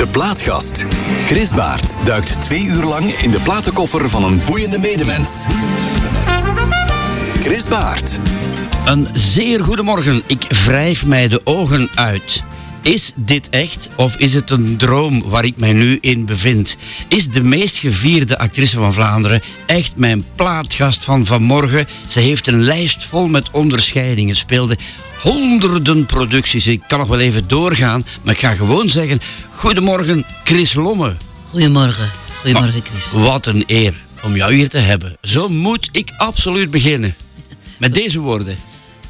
De Plaatgast. Chris Baert duikt twee uur lang in de platenkoffer van een boeiende medemens. Chris Baert. Een zeer goede morgen. Ik wrijf mij de ogen uit. Is dit echt of is het een droom waar ik mij nu in bevind? Is de meest gevierde actrice van Vlaanderen echt mijn plaatgast van vanmorgen? Ze heeft een lijst vol met onderscheidingen, speelde honderden producties. Ik kan nog wel even doorgaan, maar ik ga gewoon zeggen: Goedemorgen, Chris Lomme. Goedemorgen. Goedemorgen, Chris. Wat een eer om jou hier te hebben. Zo moet ik absoluut beginnen. Met deze woorden.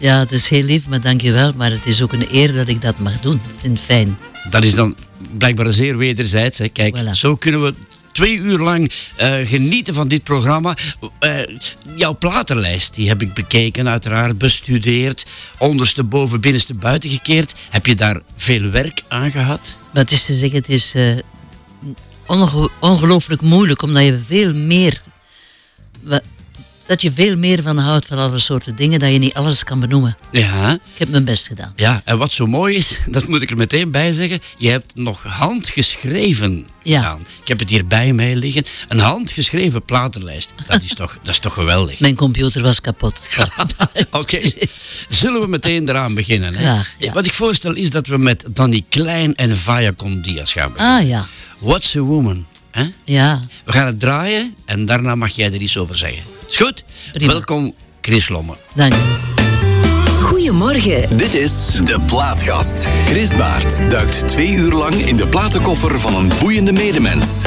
Ja, het is heel lief, maar dankjewel. Maar het is ook een eer dat ik dat mag doen. Ik vind het fijn. Dat is dan blijkbaar zeer wederzijds. Hè. Kijk, Voilà. zo kunnen we twee uur lang eh, genieten van dit programma. Eh, jouw platenlijst, die heb ik bekeken, uiteraard bestudeerd. Ondersteboven, binnenste buiten gekeerd. Heb je daar veel werk aan gehad? Het is te zeggen, het is eh, onge- ongelooflijk moeilijk, omdat je veel meer... Dat je veel meer van houdt van alle soorten dingen, dat je niet alles kan benoemen. Ja. Ik heb mijn best gedaan. Ja, en wat zo mooi is, dat moet ik er meteen bij zeggen, je hebt nog handgeschreven Ja. gedaan. Ik heb het hier bij mij liggen. Een handgeschreven platenlijst. Dat is toch, dat is toch geweldig. Mijn computer was kapot. Oké, zullen we meteen eraan beginnen? Hè? Graag, ja. Wat ik voorstel is dat we met Danny Klein en Viacom Diaz gaan beginnen. Ah ja, What's a Woman? Hè? ja. We gaan het draaien en daarna mag jij er iets over zeggen. Is goed? Prima. Welkom, Chris Lomme. Dank je. Goedemorgen. Dit is De Plaatgast. Chris Baert duikt twee uur lang in de platenkoffer van een boeiende medemens.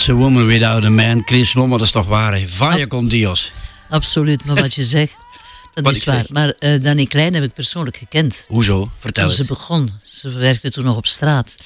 What's a woman without a man? Chris Lomme, dat is toch waar, hè? Vaya con Dios. Absoluut, maar wat je zegt, dat Wat is waar. zeg. Maar eh Danny Klein heb ik persoonlijk gekend. Hoezo? Vertel Toen ze eens. begon. Ze werkte toen nog op straat.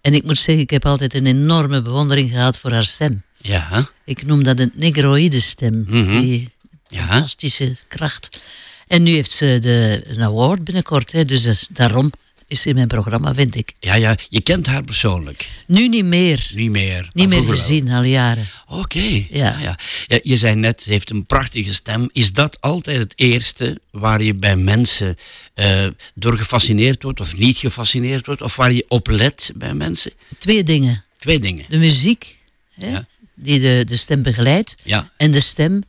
En ik moet zeggen, ik heb altijd een enorme bewondering gehad voor haar stem. Ja? Ik noem dat een negroïde stem. Mhm. Die Ja. fantastische kracht. En nu heeft ze de, een award binnenkort. Hè, dus daarom is in mijn programma, vind ik. ja, ja, je kent haar persoonlijk. Nu niet meer. Niet meer. Niet meer gezien, al jaren. Oké. Ja. Ja. Ja, ja. Je zei net, ze heeft een prachtige stem. Is dat altijd het eerste waar je bij mensen eh, door gefascineerd wordt of niet gefascineerd wordt? Of waar je op let bij mensen? Twee dingen. Twee dingen. De muziek, hè, Ja. die de, de stem begeleidt. Ja, En de stem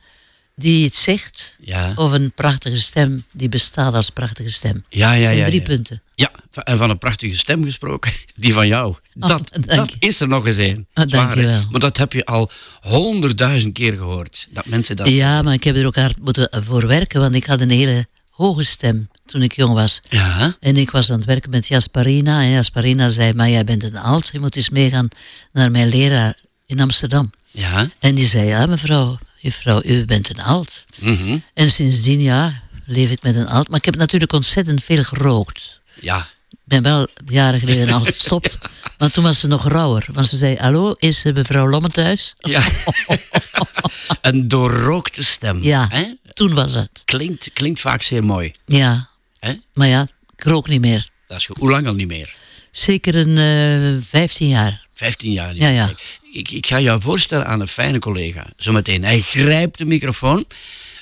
die het zegt. ja. Of een prachtige stem die bestaat als prachtige stem. Ja, ja, dat zijn ja. drie ja. punten. Ja, en van een prachtige stem gesproken, die van jou. Oh, Dat, dank dat is er nog eens een. Ah, dank Zware. je wel. Maar dat heb je al honderdduizend keer gehoord. Dat mensen dat Ja, maar ik heb er ook hard moeten voor werken, want ik had een hele hoge stem toen ik jong was. Ja, En ik was aan het werken met Jasparina. En Jasparina zei, maar jij bent een alt, je moet eens meegaan naar mijn leraar in Amsterdam. ja. En die zei, ja mevrouw, juffrouw, u bent een alt. mhm, En sindsdien, ja, leef ik met een alt. Maar ik heb natuurlijk ontzettend veel gerookt. Ja, Ik ben wel jaren geleden al gestopt. Maar toen was ze nog rauwer. Want ze zei, hallo, is eh, mevrouw Lomme thuis? ja. een doorrookte stem. Ja, Hè? toen was het. Klinkt, klinkt vaak zeer mooi. Ja, Hè? maar ja, ik rook niet meer. Dat is goed. Hoe lang al niet meer? Zeker een eh 15 jaar. 15 jaar niet Ja, meer. ja. Ik, ik ga jou voorstellen aan een fijne collega. Zometeen. Hij grijpt de microfoon.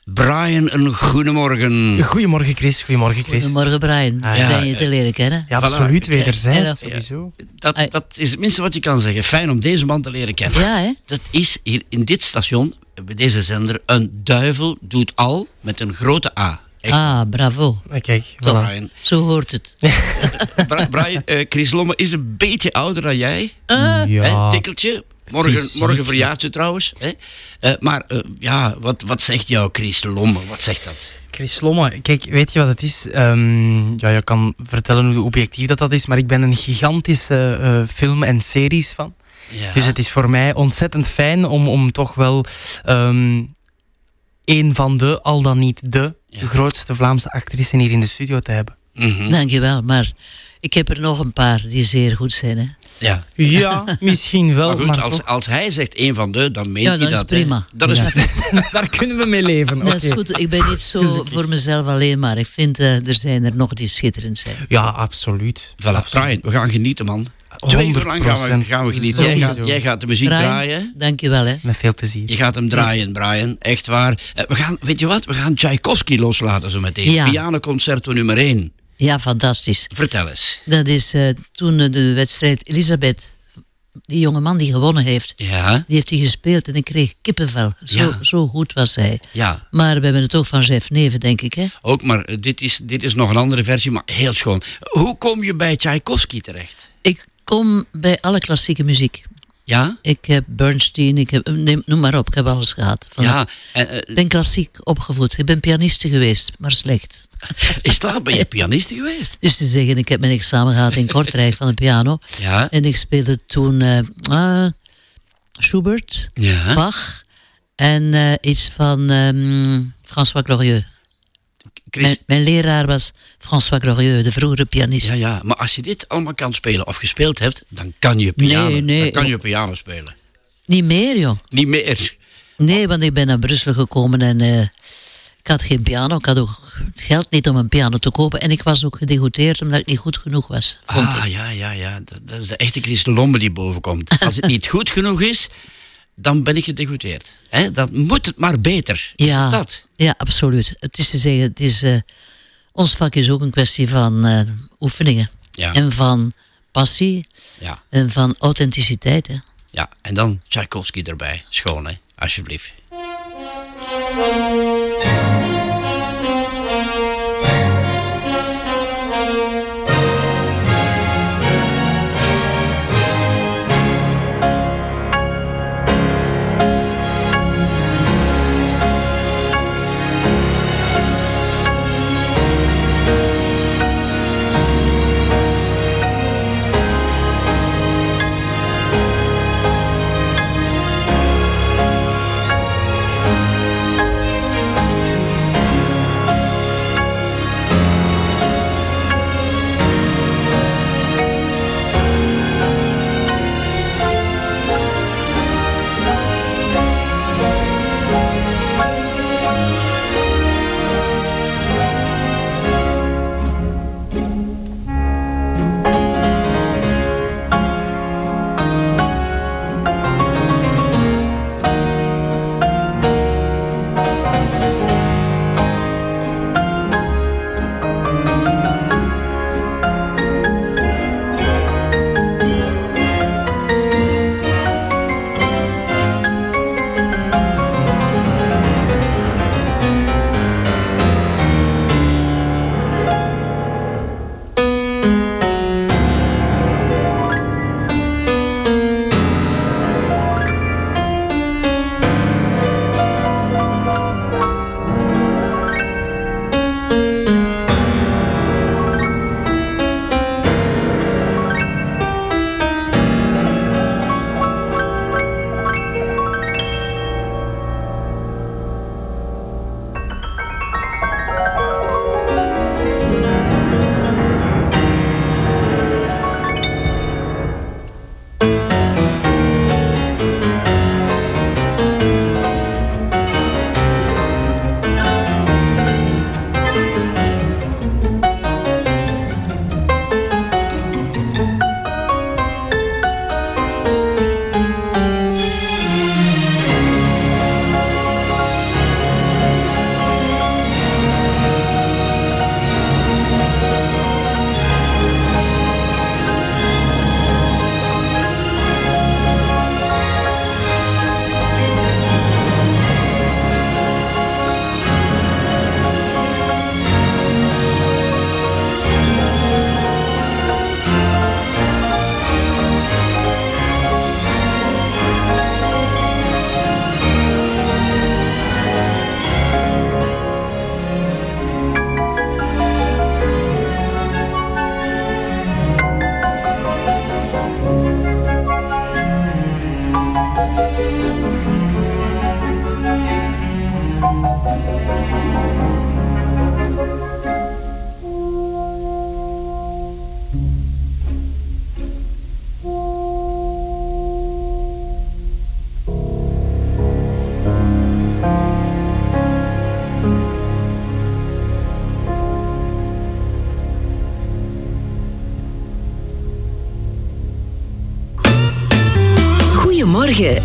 Brian, een goedemorgen. Goedemorgen Chris, goedemorgen Chris. Goedemorgen Brian, Ah, ja. ben je te leren kennen. Ja, Voilà. absoluut, Kijk, wederzijds, ja. sowieso. Dat, dat is het minste wat je kan zeggen. Fijn om deze man te leren kennen. Ja, hè? Dat is hier in dit station, bij deze zender, een duivel doet al met een grote A. Echt, Ah, bravo. Maar kijk, voilà. Brian. Zo hoort het. Brian, eh, Chris Lomme is een beetje ouder dan jij. Ah, Ja, Hè, tikkeltje. Morgen, morgen verjaart ze trouwens. Hè? Eh, maar eh, ja, wat, wat zegt jouw Chris Lomme? Wat zegt dat? Chris Lomme, kijk, weet je wat het is? Ehm, ja, je kan vertellen hoe objectief dat, dat is, maar ik ben een gigantische eh, film- en series fan. Ja. Dus het is voor mij ontzettend fijn om, om toch wel ehm een van de, al dan niet de, Ja. grootste Vlaamse actrices hier in de studio te hebben. Mhm. dankjewel. Maar ik heb er nog een paar die zeer goed zijn, hè? Ja. Ja, misschien wel, Maar als, toch. als hij zegt een van de, dan meent Ja, hij dat dat. is prima. Dat is Ja. Daar kunnen we mee leven. Dat is oké. goed. Ik ben niet zo voor mezelf alleen, maar ik vind eh, er zijn er nog die schitterend zijn. Ja, absoluut. Voilà, Absoluut. Brian, we gaan genieten, man. Twee uur lang gaan we, 100%. gaan we genieten. Jij Sowieso. gaat, jij gaat de muziek Brian, draaien. dankjewel, hè? Met veel plezier. Je gaat hem draaien, Brian. Echt waar. Eh, we gaan, weet je wat? We gaan Tchaikovsky loslaten zo meteen. Ja. Pianoconcerto nummer 1. Ja, fantastisch. Vertel eens. Dat is eh, toen eh, de wedstrijd Elisabeth, die jonge man die gewonnen heeft, Ja, die heeft hij gespeeld en ik kreeg kippenvel. Zo, Ja. zo goed was hij. ja. Maar we hebben het ook van Jeff Neven, denk ik, hè? Ook, maar eh, dit is, dit is nog een andere versie, maar heel schoon. Hoe kom je bij Tchaikovsky terecht? Ik kom bij alle klassieke muziek. Ja? Ik heb Bernstein, ik heb, neem, noem maar op, ik heb alles gehad. Ja. En, eh, Ik ben klassiek opgevoed. Ik ben pianiste geweest, maar slecht. is waar? Ben je pianiste geweest? Dus te zeggen, ik heb mijn examen gehad in Kortrijk van de piano. Ja. En ik speelde toen eh, ah, Schubert, Ja. Bach en eh, iets van ehm, François Glorieux. Mijn, mijn leraar was François Glorieux, de vroegere pianist. ja, ja. Maar als je dit allemaal kan spelen of gespeeld hebt, dan kan je piano, Nee, nee. Dan kan je piano spelen. Niet meer, joh. Niet meer. Nee, want ik ben naar Brussel gekomen en eh, ik had geen piano. Ik had ook het geld niet om een piano te kopen. En ik was ook gedegoteerd omdat ik niet goed genoeg was, Ah, ik. ja, ja, ja. Dat, dat is de echte Chris de Lombe die boven komt. Als het niet goed genoeg is, dan ben ik gedegoteerd. Hè? Dan moet het maar beter. Is Ja. dat? Ja, absoluut. Het is te zeggen, het is, eh, ons vak is ook een kwestie van eh, oefeningen. Ja. En van passie Ja. en van authenticiteit. Hè. ja. En dan Tchaikovsky erbij. Schoon, hè? Alsjeblieft.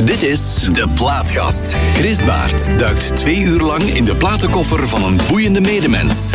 Dit is De Plaatgast. Chris Baert duikt twee uur lang in de platenkoffer van een boeiende medemens.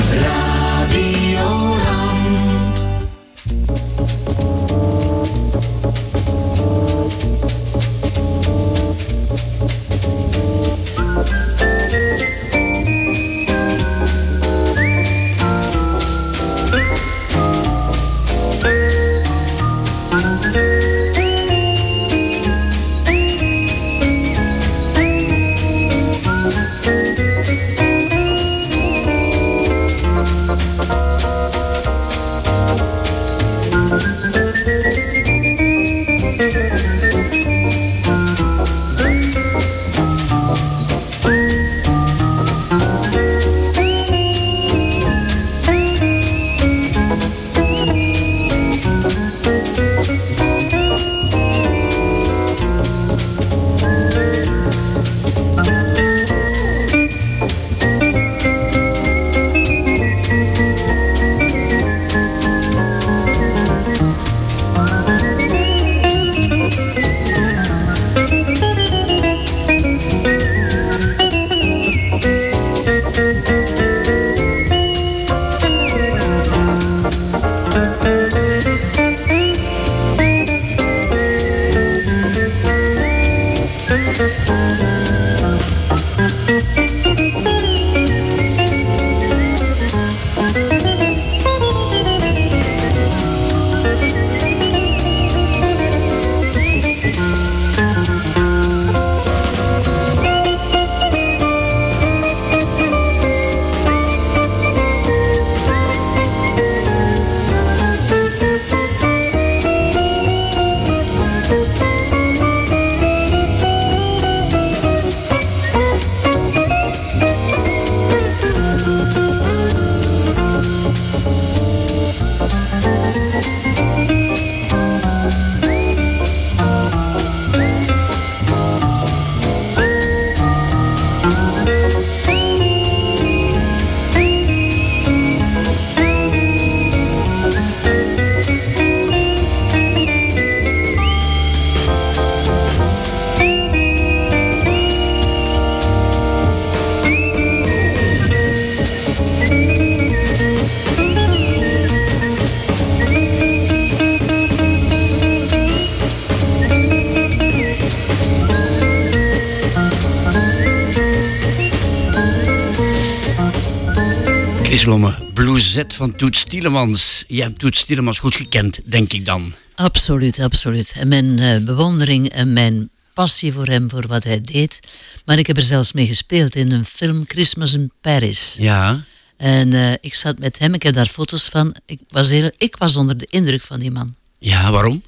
Van Toets Tielemans. Je hebt Toets Tielemans goed gekend, denk ik dan. Absoluut, absoluut. En mijn eh, bewondering en mijn passie voor hem, voor wat hij deed. Maar ik heb er zelfs mee gespeeld in een film Christmas in Paris. Ja, En eh, ik zat met hem, ik heb daar foto's van. Ik was, heel, ik was onder de indruk van die man. ja waarom?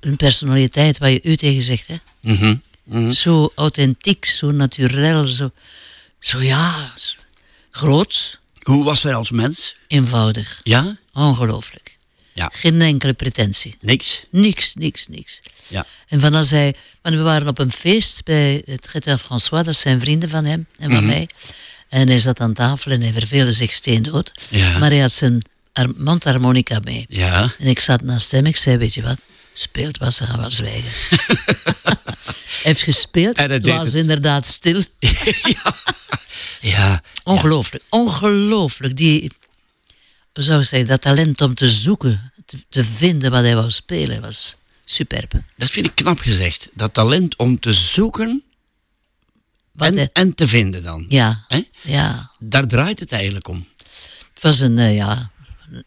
Een personaliteit waar je u tegen zegt, hè. Mhm, mhm. Zo authentiek, zo naturel, zo, zo ja, groots, Hoe was hij als mens? eenvoudig. Ja? Ongelooflijk. Ja. Geen enkele pretentie. Niks? Niks, niks, niks. Ja. En van als hij, we waren op een feest bij het Traiteur François, dat zijn vrienden van hem en van Mhm. mij. En hij zat aan tafel en hij verveelde zich steendood. Ja. Maar hij had zijn har- mondharmonica mee. Ja. En ik zat naast hem, ik zei, weet je wat, speelt was, ze gaan wel zwijgen. hij heeft gespeeld, En het deed was het. inderdaad stil. Ja. Ongelooflijk, ongelooflijk. Die, zou ik zeggen, dat talent om te zoeken, te, te vinden wat hij wou spelen, was superb. Dat vind ik knap gezegd. Dat talent om te zoeken en, en te vinden dan. ja, ja. Daar draait het eigenlijk om. Het was een, eh, ja,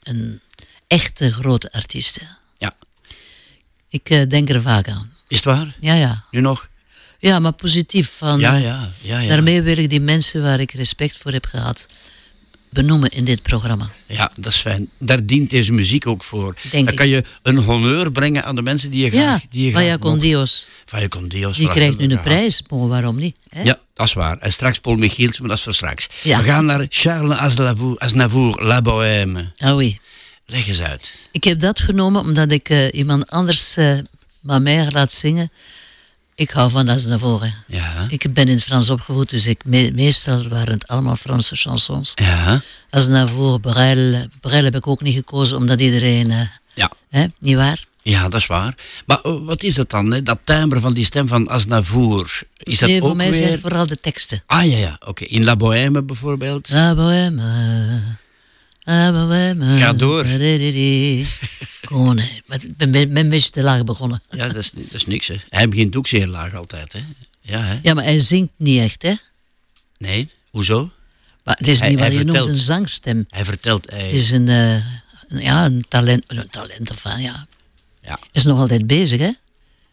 een, echte grote artiest. Ja. Ik eh, denk er vaak aan. Is het waar? Ja, ja. Nu nog? Ja, maar positief. Van, Ja, ja. ja, ja. Daarmee wil ik die mensen waar ik respect voor heb gehad, benoemen in dit programma. Ja, dat is fijn. Daar dient deze muziek ook voor. Denk Dan ik. kan je een honneur brengen aan de mensen die je graag... Die je Vaya graag con. Dios. Vaya con Dios. Die krijgt nu een prijs. Maar waarom niet? Hè? Ja, dat is waar. En straks Paul Michiels, maar dat is voor straks. Ja. We gaan naar Charles Aznavour, La Bohème. Ah oui. Leg eens uit. Ik heb dat genomen omdat ik eh, iemand anders uh, Mamère laat zingen. Ik hou van Aznavour. hè. Ja. Ik ben in het Frans opgevoed, dus ik, me- meestal waren het allemaal Franse chansons. Ja. Brel. Brel heb ik ook niet gekozen, omdat iedereen... eh, Ja. hè, niet waar? Ja, dat is waar. Maar eh, wat is het dan, hè? dat timbre van die stem van Aznavour? Is dat nee, voor ook mij zijn weer... het vooral de teksten. Ah ja, ja, oké. In La Bohème bijvoorbeeld. La bohème. Ga door. Maar ik ben, beetje te laag begonnen. Ja, dat is, dat is niks, hè. Hij begint ook zeer laag altijd, hè. Ja, hè. Ja, maar hij zingt niet echt, hè? Nee, hoezo? Maar het is Hij- niet wat je noemt vertelt. een zangstem. Hij vertelt... Hij... Het is een, een- ja, een talent, een talent of van, ja. Ja. Is nog altijd bezig, hè?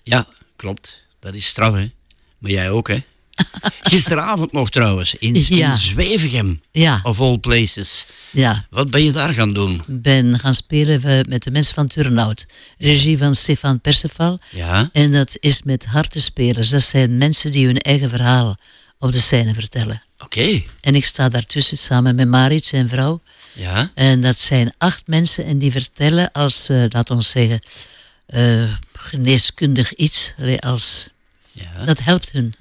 Ja, klopt. Dat is straf, hè. Maar jij ook, hè. Gisteravond nog trouwens, in, in Ja. Zwevegem, Ja, of all places. ja. Wat ben je daar gaan doen? Ik ben gaan spelen eh, met de mensen van Turnhout. Regie van Stefan Perceval. Ja, En dat is met hartenspelers. Dat zijn mensen die hun eigen verhaal op de scène vertellen. oké. En ik sta daartussen samen met Marit, zijn vrouw. Ja, En dat zijn acht mensen en die vertellen als, eh laat ons zeggen, eh, geneeskundig iets. Als, ja. dat helpt hun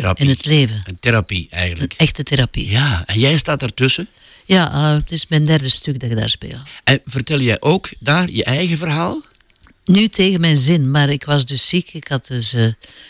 Therapie. in het leven. Een therapie, Een eigenlijk. echte therapie. Ja, en jij staat ertussen. Ja, eh, het is mijn derde stuk dat ik daar speel. En vertel jij ook daar je eigen verhaal? Nu tegen mijn zin, maar ik was dus ziek. Ik had dus, eh,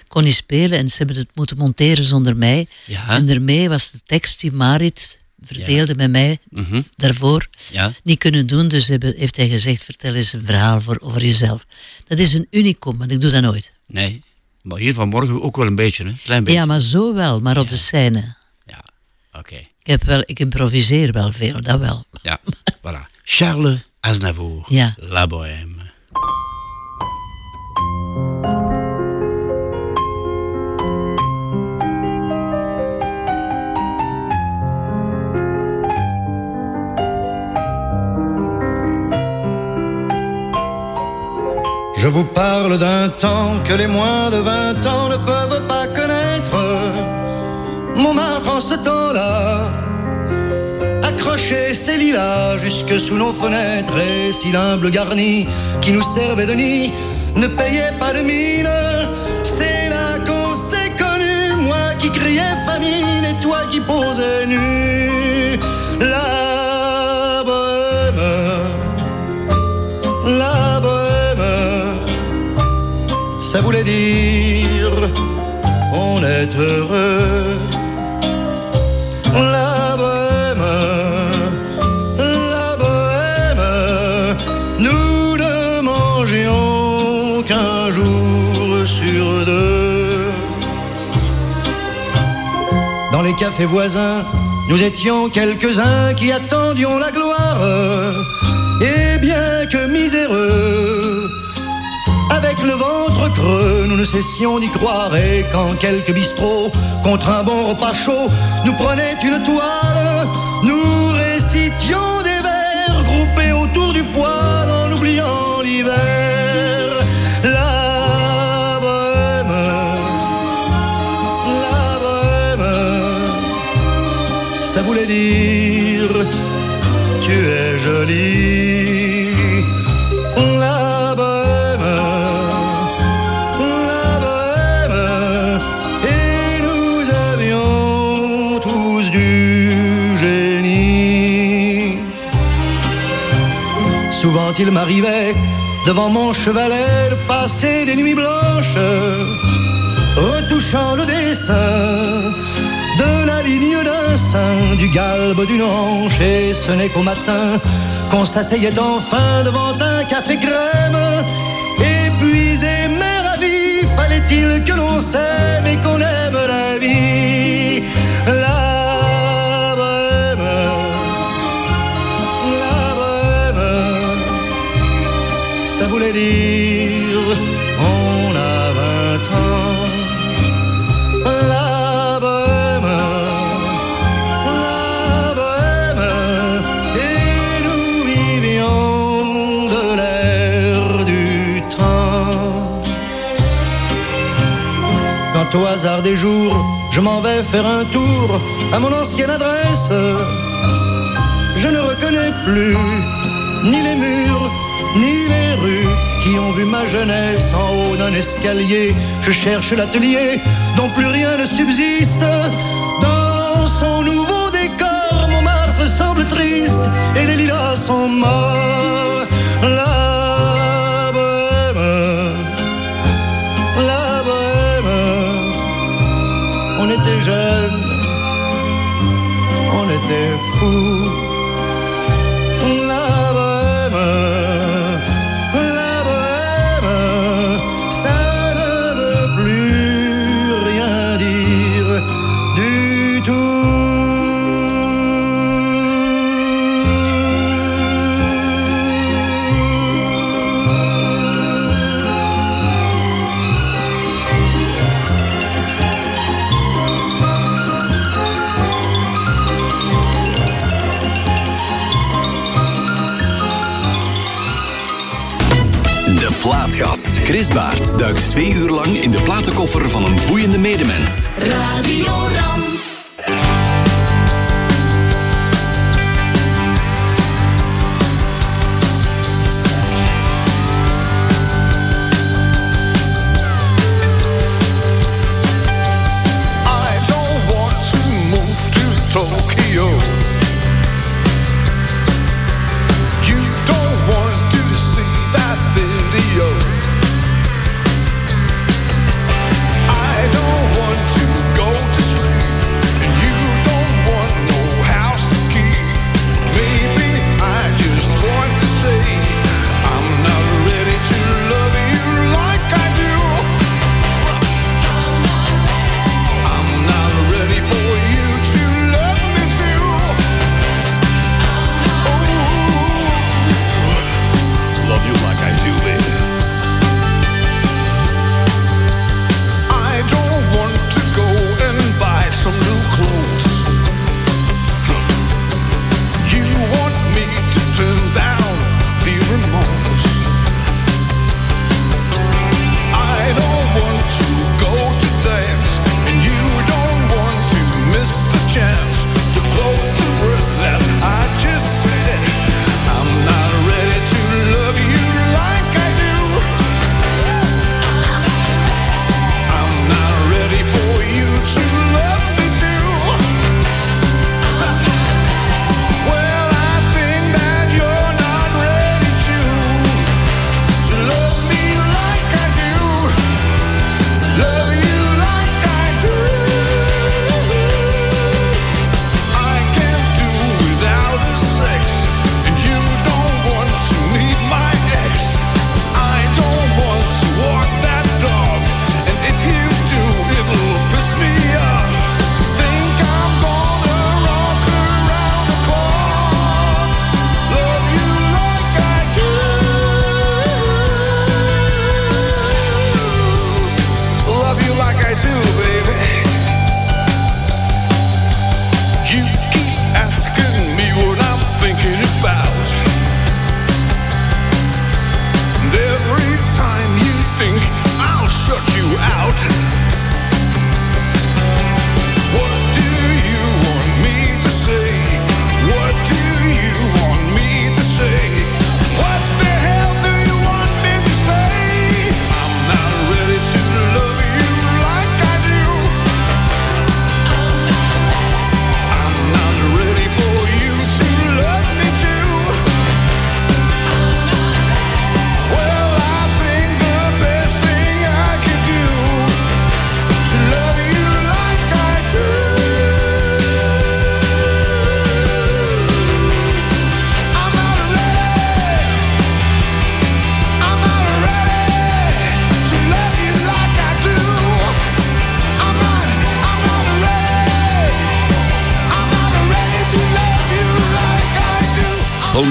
kon niet spelen en ze hebben het moeten monteren zonder mij. Ja. En daarmee was de tekst die Marit verdeelde met mij Mhm. daarvoor Ja. niet kunnen doen. Dus hebben, heeft hij gezegd, vertel eens een verhaal voor, over jezelf. Dat is een unicum, want ik doe dat nooit. Nee. Maar hier vanmorgen ook wel een beetje, hè? Klein beetje. Ja, maar zo wel, maar op de scène. Ja, oké. Ik, heb wel, ik improviseer wel veel, dat wel. Ja, voilà. Charles Aznavour. Ja. La Bohème. Je vous parle d'un temps que les moins de 20 ans ne peuvent pas connaître. Montmartre en ce temps-là, accrochait ses lilas jusque sous nos fenêtres et si l'humble garni qui nous servait de nid ne payait pas de mine, c'est là qu'on s'est connus, moi qui criais famine et toi qui posais nu. Ça voulait dire on est heureux. La bohème, la bohème, nous ne mangions qu'un jour sur deux. Dans les cafés voisins, nous étions quelques-uns qui attendions la gloire. Et bien que miséreux, avec le ventre creux, nous ne cessions d'y croire. Et quand quelques bistrots, contre un bon repas chaud, nous prenaient une toile, nous récitions des vers groupés autour du poêle en oubliant l'hiver. La bohème, la bohème, ça voulait dire tu es jolie. Il m'arrivait devant mon chevalet de passer des nuits blanches, retouchant le dessin de la ligne d'un sein, du galbe d'une hanche, et ce n'est qu'au matin qu'on s'asseyait enfin devant un café crème. Épuisé mais ravi, fallait-il que l'on s'aime et qu'on aime la vie? Voulait dire on a vingt ans. La bohème, la bohème, et nous vivions de l'air du temps. Quand au hasard des jours, je m'en vais faire un tour à mon ancienne adresse, je ne reconnais plus ni les murs, qui ont vu ma jeunesse en haut d'un escalier. Je cherche l'atelier dont plus rien ne subsiste. Dans son nouveau décor, mon martre semble triste et les lilas sont morts. La bohème, la bohème, on était jeunes, on était fous. Chris Baert duikt twee uur lang in de platenkoffer van een boeiende medemens. Radio Rand.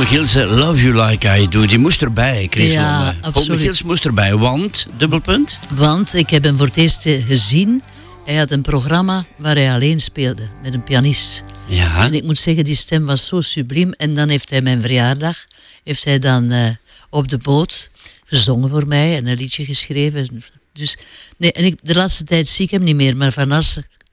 Gielsen, Love You Like I Do, die moest erbij, Chris Ja, absoluut. Paul moest erbij, want, dubbelpunt? Want ik heb hem voor het eerst eh, gezien. Hij had een programma waar hij alleen speelde, met een pianist. Ja. En ik moet zeggen, die stem was zo subliem. En dan heeft hij mijn verjaardag, heeft hij dan eh, op de boot gezongen voor mij en een liedje geschreven. Dus, nee, en ik, de laatste tijd zie ik hem niet meer, maar van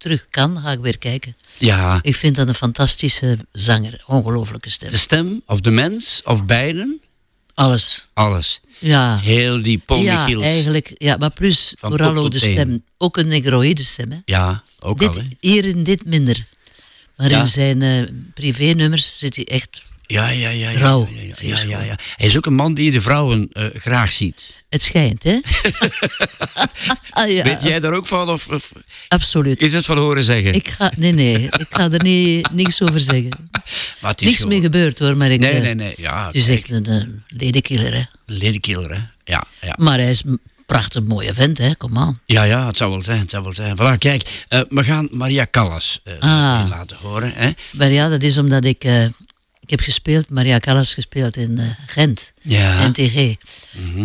terug kan, ga ik weer kijken. Ja. Ik vind dat een fantastische zanger. Ongelooflijke stem. De stem of de mens of beiden? Alles. Alles. Ja. Heel die Paul ja, eigenlijk. Ja, maar plus vooral ook de stem. Ook een negroïde stem, hè? Ja, ook dit, al, Hier in dit minder. Maar in zijn eh, privé-nummers zit hij echt ja, ja, ja. ja Ja ja, ja, Hij is ook een man die de vrouwen eh, graag ziet. Het schijnt, hè? ah, Weet jij daar ook van? Of, Absoluut. Is het van horen zeggen? Ik ga, nee, nee. Ik ga er niet, niks over zeggen. Maar het is niks meer gebeurd hoor, maar ik... Nee, eh, nee, nee. Ja, het is echt een ledekiller. hè? Ledenkiller, hè? Ja, ja. Maar hij is prachtig mooie vent, hè? Kom aan. Ja, ja, het zou wel zijn, het zou wel zijn. Voilà, kijk, eh, we gaan Maria Callas ah. laten horen. Hè? Maar ja, dat is omdat ik ik heb gespeeld, Maria Callas gespeeld in eh, Gent, Ja. NTG.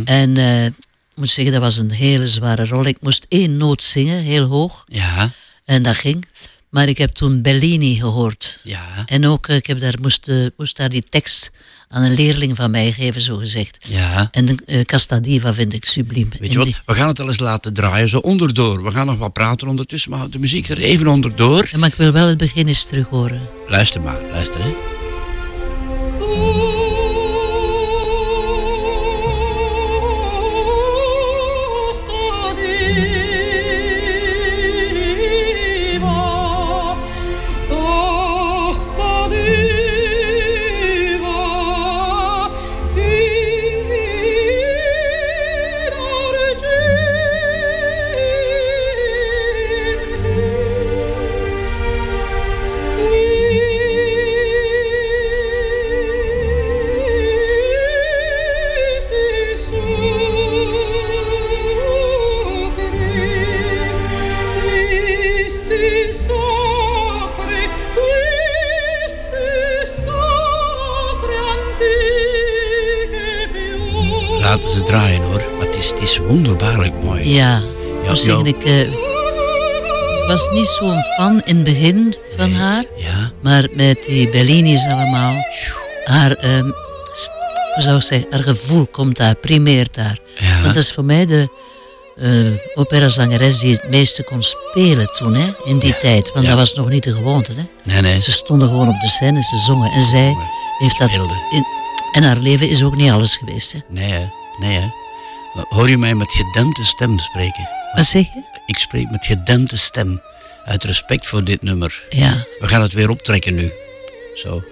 En eh, ik moet zeggen, dat was een hele zware rol. Ik moest één noot zingen, heel hoog. Ja, En dat ging. Maar ik heb toen Bellini gehoord. ja, En ook, eh, ik heb daar, moest, moest daar die tekst aan een leerling van mij geven, zo gezegd. ja. En uh, Casta Diva vind ik subliem. Weet je wat, we gaan het al eens laten draaien, zo onderdoor. We gaan nog wat praten ondertussen, maar de muziek er even onderdoor. Ja, maar ik wil wel het begin eens terug horen. Luister maar, luister hè. Laten draaien hoor, maar het is, het is wonderbaarlijk mooi. Ja, ik Ja, ik, eh, was niet zo'n fan in het begin van haar. Ja, Maar met die Bellini's allemaal, haar, ehm, hoe zou ik zeggen, haar gevoel komt daar, primeert daar. ja. Want dat is voor mij de eh operazangeres die het meeste kon spelen toen, hè, in die tijd. Want dat was nog niet de gewoonte. Hè. Nee, nee. Ze stonden gewoon op de scène, ze zongen. En zij heeft dat... In, en haar leven is ook niet alles geweest. Hè. Nee, hè. Nee, hè. Hoor je mij met gedempte stem spreken? Wat zeg je? Ik spreek met gedempte stem. Uit respect voor dit nummer. Ja. We gaan het weer optrekken nu. Zo.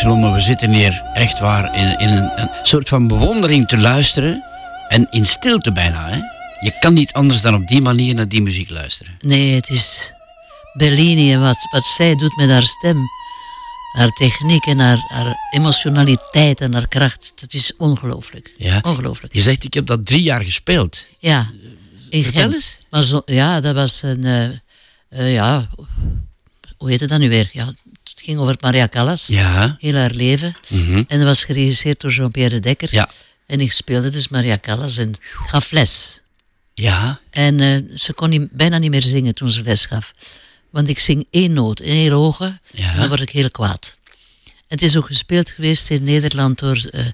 Christelom, we zitten hier echt waar in, in een, een soort van bewondering te luisteren. En in stilte bijna, hè? Je kan niet anders dan op die manier naar die muziek luisteren. Nee, het is Bellini en wat, wat zij doet met haar stem. Haar techniek en haar, haar emotionaliteit en haar kracht. Dat is ongelooflijk. Ja. Ongelooflijk. Je zegt, ik heb dat drie jaar gespeeld. Ja. In Vertel eens. Maar zo, ja, dat was een... eh, eh, ja, hoe heet het dan nu weer? Ja, ging over Maria Callas. Ja. Heel haar leven. Mhm. En dat was geregisseerd door Jean-Pierre de Dekker. Ja. En ik speelde dus Maria Callas en gaf les. Ja. En eh, ze kon niet, bijna niet meer zingen toen ze les gaf. Want ik zing één noot, een hele hoge, Ja. en dan word ik heel kwaad. Het is ook gespeeld geweest in Nederland door eh,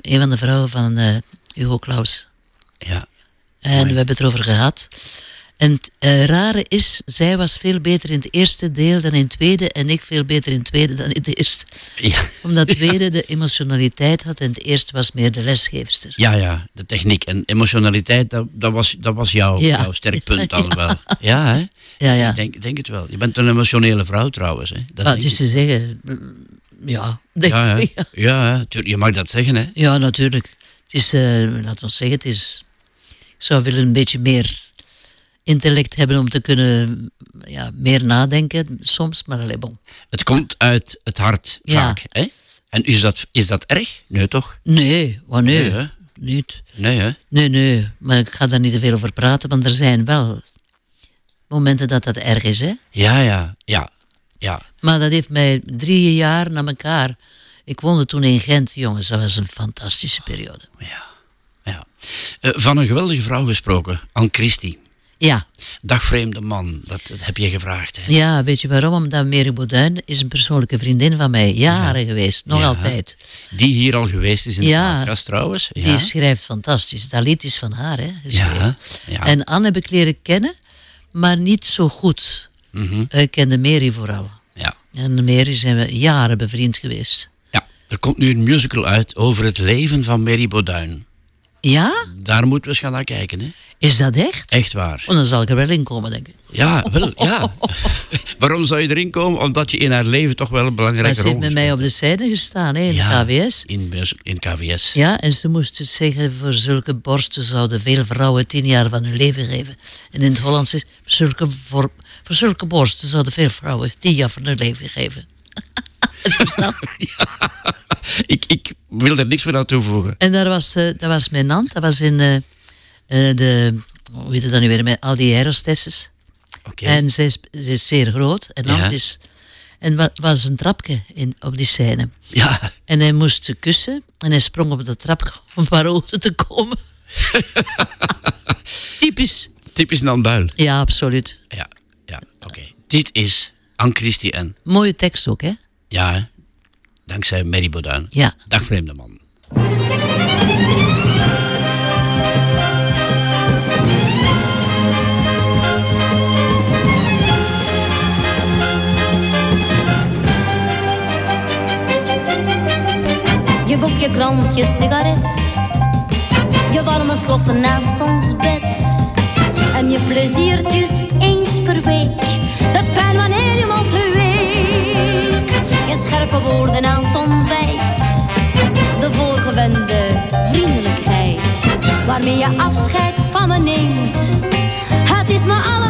een van de vrouwen van eh, Hugo Claus. Ja. En we hebben het erover gehad. En het eh, rare is, zij was veel beter in het eerste deel dan in het tweede. En ik veel beter in het tweede dan in het eerste. Ja. Omdat het tweede de emotionaliteit had en het eerste was meer de lesgeefster. Ja, ja, de techniek en emotionaliteit, dat, dat, was, dat was jouw, Ja. jouw sterk punt dan Ja. wel. Ja, hè? Ja, ja. Ik denk, denk het wel. Je bent een emotionele vrouw trouwens, hè? Dat is te zeggen, mm, ja. denk Ja, hè? ja. ja je mag dat zeggen, hè? Ja, natuurlijk. Het is, eh laten we zeggen, het is... Ik zou willen een beetje meer intellect hebben om te kunnen ja, meer nadenken soms, maar alleen bon. Het komt uit het hart Ja. vaak, hè? En is dat, is dat erg? Nee, toch? Nee, wat nee, Nee, niet. Nee, hè? Nee, nee, maar ik ga daar niet te veel over praten, want er zijn wel momenten dat dat erg is, hè. Ja, ja, ja, ja. Maar dat heeft mij drie jaar na elkaar... Ik woonde toen in Gent, jongens, dat was een fantastische periode. ja, ja. Eh, van een geweldige vrouw gesproken, Anne Christie. Ja, Dag vreemde man, dat, dat heb je gevraagd, hè? ja, weet je waarom? Omdat Mary Bauduin is een persoonlijke vriendin van mij, jaren geweest, nog Ja. altijd. Die hier al geweest is in Ja. de podcast trouwens. Ja. Die schrijft fantastisch. Dat lied is van haar, hè? ja, ja. En Anne heb ik leren kennen, maar niet zo goed. Mhm. Ik kende Mary vooral. ja. En Mary zijn we jaren bevriend geweest. Ja, er komt nu een musical uit over het leven van Mary Bauduin. Ja? Daar moeten we eens gaan naar kijken, hè? Is dat echt? Echt waar. Oh, dan zal ik er wel in komen, denk ik. Ja, wel, ja. Waarom zou je erin komen? Omdat je in haar leven toch wel een belangrijke ze rol heeft met mij op de scène gestaan, hè, in Ja, KWS. In, in KVS. Ja, en ze moest dus zeggen, voor zulke borsten zouden veel vrouwen tien jaar van hun leven geven. En in het Hollands is, voor zulke, voor, voor zulke borsten zouden veel vrouwen tien jaar van hun leven geven. Het verstaan? Ik, ik wil er niks meer aan toevoegen. En daar was, eh, dat was mijn aunt, dat was in eh, de, hoe heet het dan nu weer, met al die aerostesses. Oké. En ze is, ze is zeer groot. En Ja. is, en wat was een trapje in, op die scène. Ja, En hij moest ze kussen en hij sprong op de trap om waar hoogte te komen. Typisch. typisch Nan Buil. Ja, absoluut. Ja, ja, oké. Dit is Anne Christie en... Mooie tekst ook, hè? Ja, dankzij Mary Bauduin. Ja. Dag vreemde man. Je boek, je krant, je sigaret. Je warme stoffen naast ons bed. En je pleziertjes eens per week. De pijn wanneer je mond week. Je scherpe woorden aan het ontbijt. De voorgewende vriendelijkheid. Waarmee je afscheid van me neemt. Het is allemaal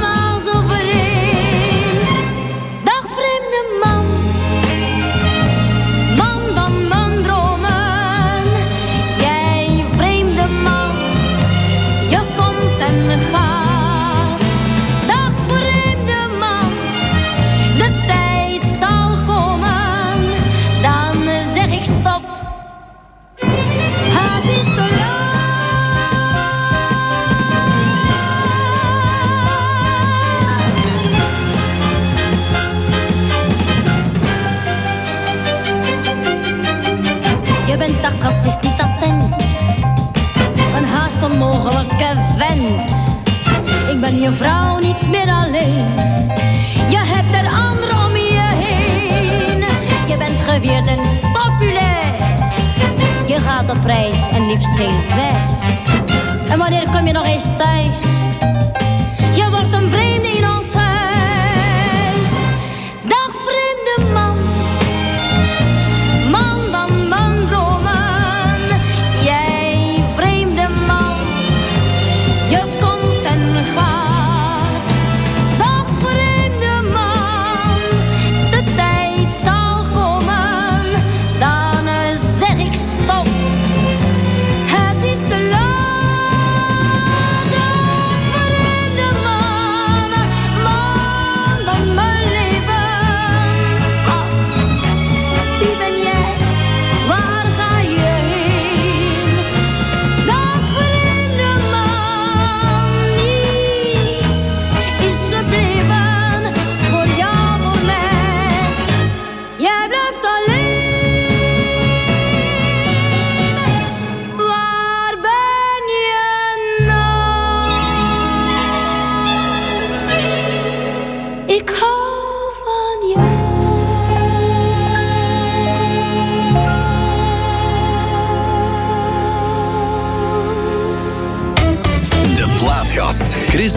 en gaat. Dag vreemde man, de tijd zal komen, dan zeg ik stop. Het is te laat. Je bent sarcastisch niet attent. Ik ben je vrouw niet meer alleen. Je hebt er anderen om je heen. Je bent geweerd en populair. Je gaat op reis en liefst heel ver. En wanneer kom je nog eens thuis? Je wordt een vreemde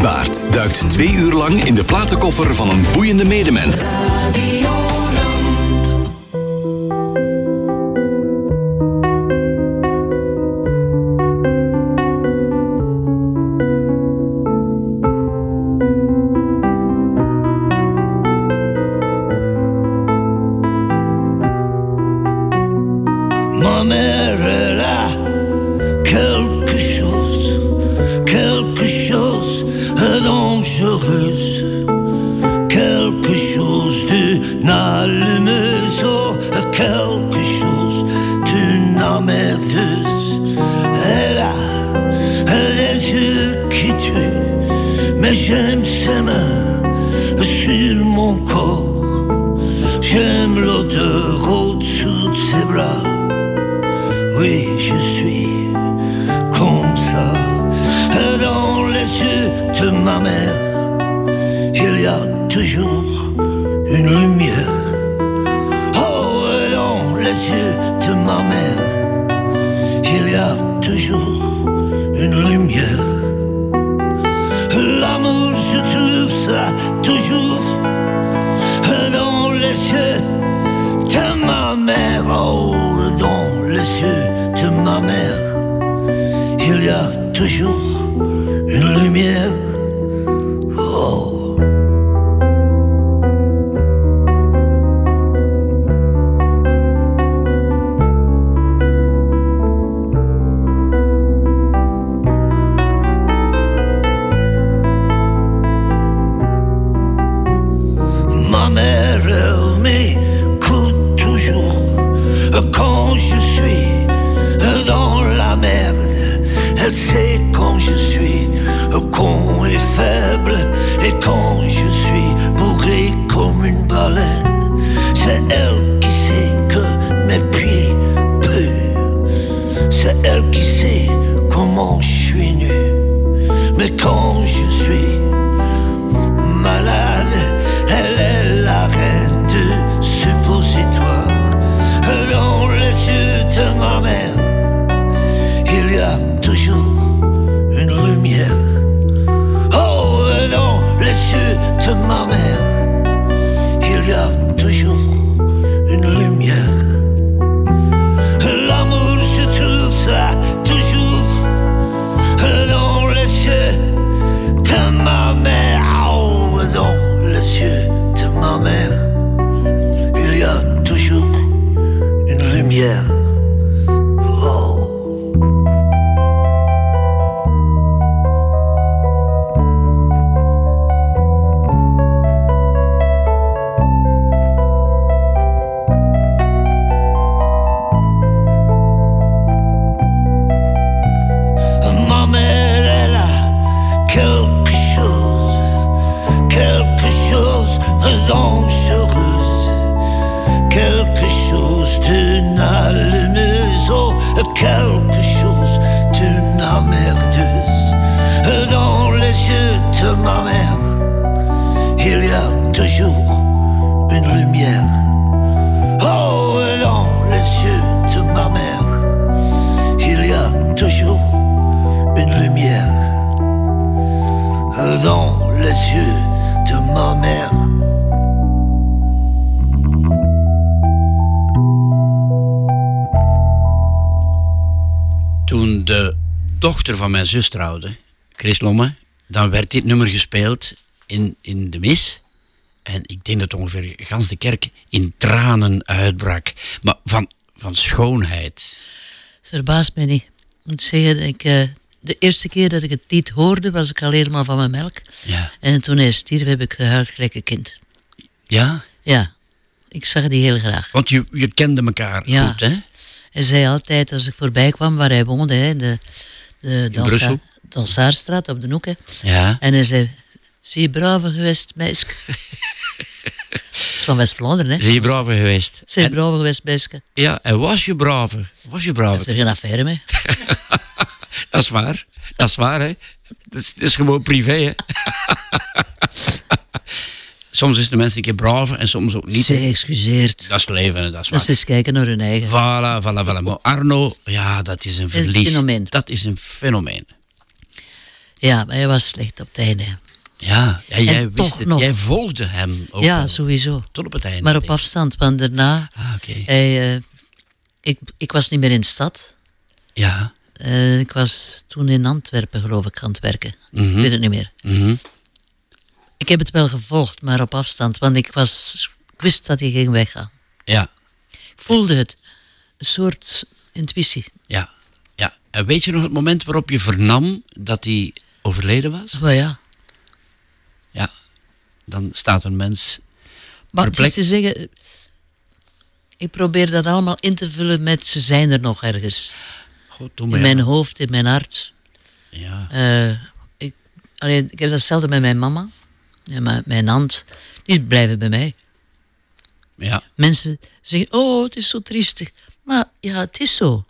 Baert duikt twee uur lang in de platenkoffer van een boeiende medemens. Mijn zus trouwde, Chris Lomme, dan werd dit nummer gespeeld in, in de mis. En ik denk dat ongeveer gans de kerk in tranen uitbrak. Maar van, van schoonheid. Verbaast mij niet. Ik moet zeggen, ik, eh, de eerste keer dat ik het niet hoorde, was ik al helemaal van mijn melk. Ja. En toen hij stierf, heb ik gehuild gelijk een kind. Ja? Ja, ik zag die heel graag. Want je, je kende elkaar Ja. goed, hè? Hij zei altijd, als ik voorbij kwam waar hij woonde, hè, de, de Dansa- Brussel? Dansaarstraat op de hoek. Ja. En hij zei, zie je brave geweest, meisje? Dat is van West-Vlaanderen, hè? Zie je brave geweest? Zie je En- brave geweest, meisje? Ja, en was je brave? Was je Heeft brave? er geen affaire mee? Dat is waar. Dat is waar, hè? Is, dat is gewoon privé, hè? soms is de mensen een keer brave en soms ook niet. Zij excuseert. Dat is het leven, hè, dat is Dat waar. ze eens kijken naar hun eigen. Voilà, voilà, voilà. Maar Arno, ja, dat is een Een verlies. fenomeen. Dat is een fenomeen. Ja, maar hij was slecht op het einde. Ja, ja jij En wist het. nog. Jij volgde hem ook ja, sowieso. Tot op het einde. Maar op afstand, want daarna... Ah, oké. Hij, eh, ik, ik was niet meer in de stad. Ja. Eh, ik was toen in Antwerpen, geloof ik, aan het werken. Mhm. Ik weet het niet meer. Mhm. Ik heb het wel gevolgd, maar op afstand. Want ik, was, ik wist dat hij ging weggaan. Ja. Ik voelde het. Een soort intuïtie. Ja. ja. En weet je nog het moment waarop je vernam dat hij overleden was? Maar ja. Ja. Dan staat een mens Maar het is perplex. te zeggen... Ik probeer dat allemaal in te vullen met ze zijn er nog ergens. Doe In mijn hoofd, in mijn hart. Ja. Eh, ik, allee, ik heb datzelfde met mijn mama. En mijn, mijn aunt. Die blijven bij mij. Ja. Mensen zeggen, oh, het is zo triestig. Maar ja, het is zo.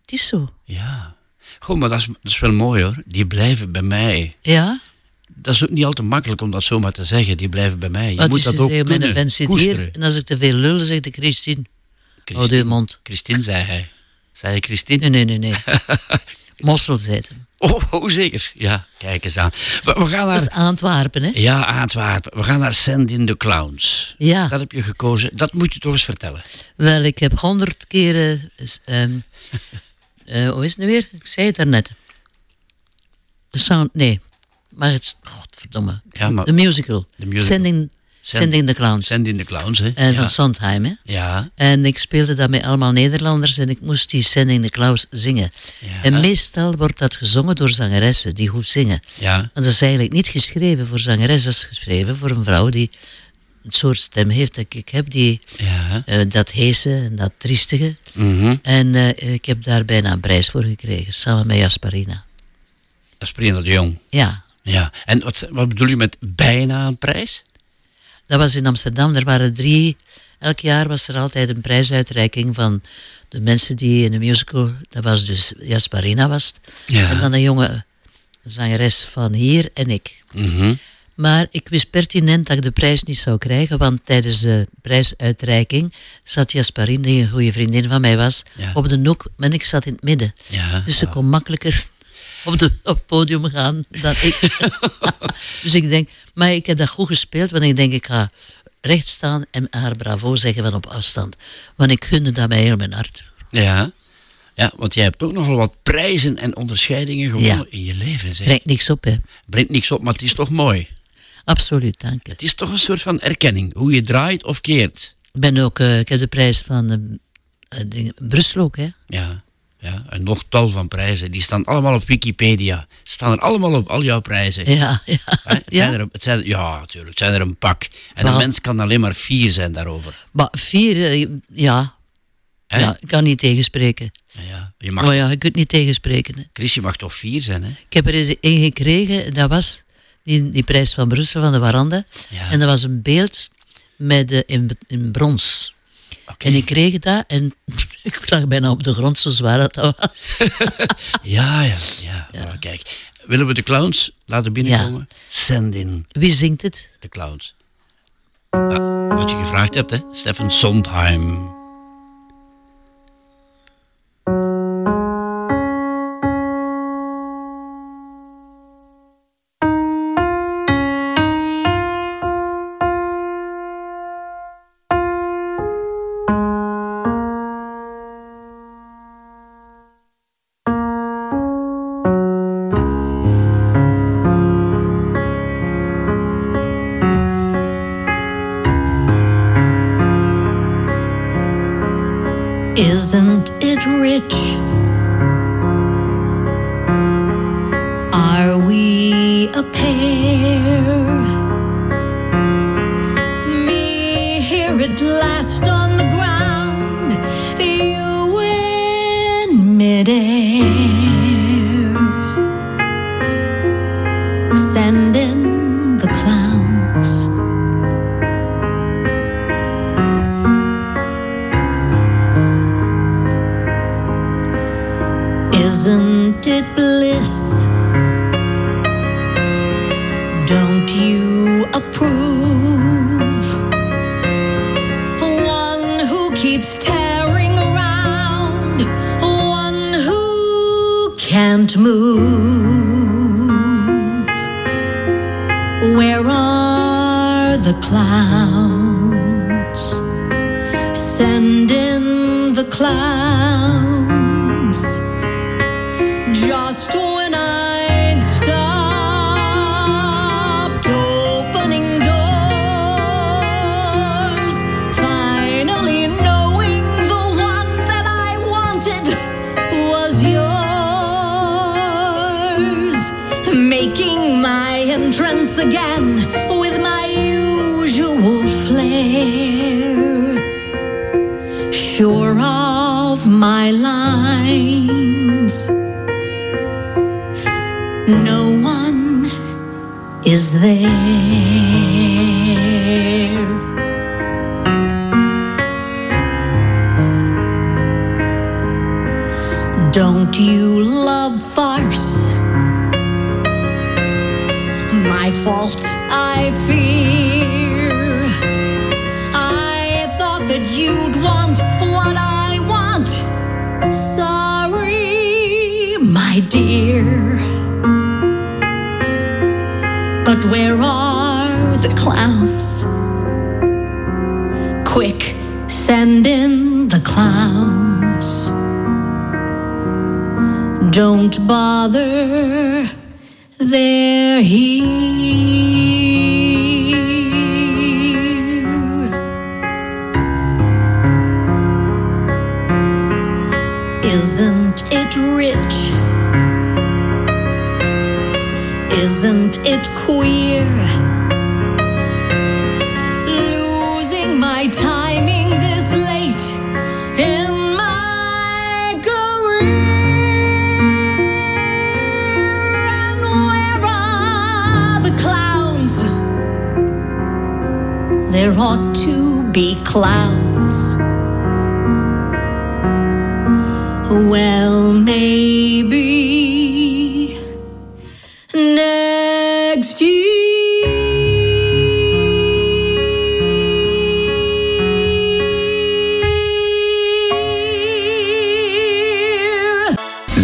Het is zo. Ja. Goed, maar dat is, dat is wel mooi hoor. Die blijven bij mij. Ja? Dat is ook niet altijd makkelijk om dat zomaar te zeggen. Die blijven bij mij. Je Wat moet is dat ook zeggen, kunnen mijn zit hier. En als ik te veel lul, zegt de Christine. Christine. Houd je mond. Christine, zei hij. Zei je Christine? Nee, nee, nee, nee. Mossel, zei het. Oh, oh, zeker. Ja, kijk eens aan. We, we gaan Dat is naar... Antwerpen, hè? Ja, Antwerpen. We gaan naar Send in the Clowns. Ja. Dat heb je gekozen. Dat moet je toch eens vertellen. Wel, ik heb honderd keren... is, ehm, eh, hoe is het nu weer? Ik zei het daarnet. Sound, nee. Maar het is... Godverdomme. Ja, maar- De musical. De musical. Sending, Send- Sending the Clowns. Send in the Clowns, hè? En ja. van Sondheim, hè? Ja. En ik speelde dat met allemaal Nederlanders en ik moest die Sending the Clowns zingen. Ja. En meestal wordt dat gezongen door zangeressen die goed zingen. Ja. Want dat is eigenlijk niet geschreven voor zangeres, dat is geschreven voor een vrouw die een soort stem heeft dat ik heb, die, Ja. eh, dat heese en dat triestige. Mhm. En eh, ik heb daar bijna een prijs voor gekregen, samen met Jasparina. Asperina de Jong. Ja, Ja. En wat, wat bedoel je met bijna een prijs? Dat was in Amsterdam. Er waren drie, elk jaar was er altijd een prijsuitreiking van de mensen die in de musical, dat was dus Jasparina was het. Ja. En dan een jonge zangeres van hier en ik. Mhm. Maar ik wist pertinent dat ik de prijs niet zou krijgen, want tijdens de prijsuitreiking zat Jasparin, die een goede vriendin van mij was, Ja. op de noek en ik zat in het midden. Ja. Dus ze kon makkelijker op, de, op het podium gaan dan ik. dus ik denk, maar ik heb dat goed gespeeld, want ik denk ik ga recht staan en haar bravo zeggen van op afstand. Want ik gunde dat mij heel mijn hart. Ja. Ja, want jij hebt ook nogal wat prijzen en onderscheidingen gewonnen Ja. in je leven. Zeg. Brengt niks op, hè. Brengt niks op, maar het is toch mooi. Absoluut, dank je. Het is toch een soort van erkenning. Hoe je draait of keert. Ik, ben ook, eh, ik heb de prijs van ding- Brussel ook, hè. Ja. Ja, en nog tal van prijzen. Die staan allemaal op Wikipedia. Staan er allemaal op, al jouw prijzen. Ja, ja. Het ja. zijn er, het zijn, ja, natuurlijk. Het zijn er een pak. En een mens kan alleen maar fier zijn daarover. Maar vier, eh, ja. Ja. Ik kan niet tegenspreken. Ja, ja. Je mag, Maar ja, je kunt niet tegenspreken. Hè. Chris, je mag toch fier zijn, hè? Ik heb er eens één gekregen, dat was die, die prijs van Brussel van de Warande. Ja. En dat was een beeld met, eh, in, in brons. En ik kreeg dat en ik lag bijna op de grond, zo zwaar dat dat was. Ja, ja, ja. Kijk, willen we de clowns laten binnenkomen? Send in Wie zingt het? de clowns. Ja, wat je gevraagd hebt, hè? Stefan Sondheim. Yalnızın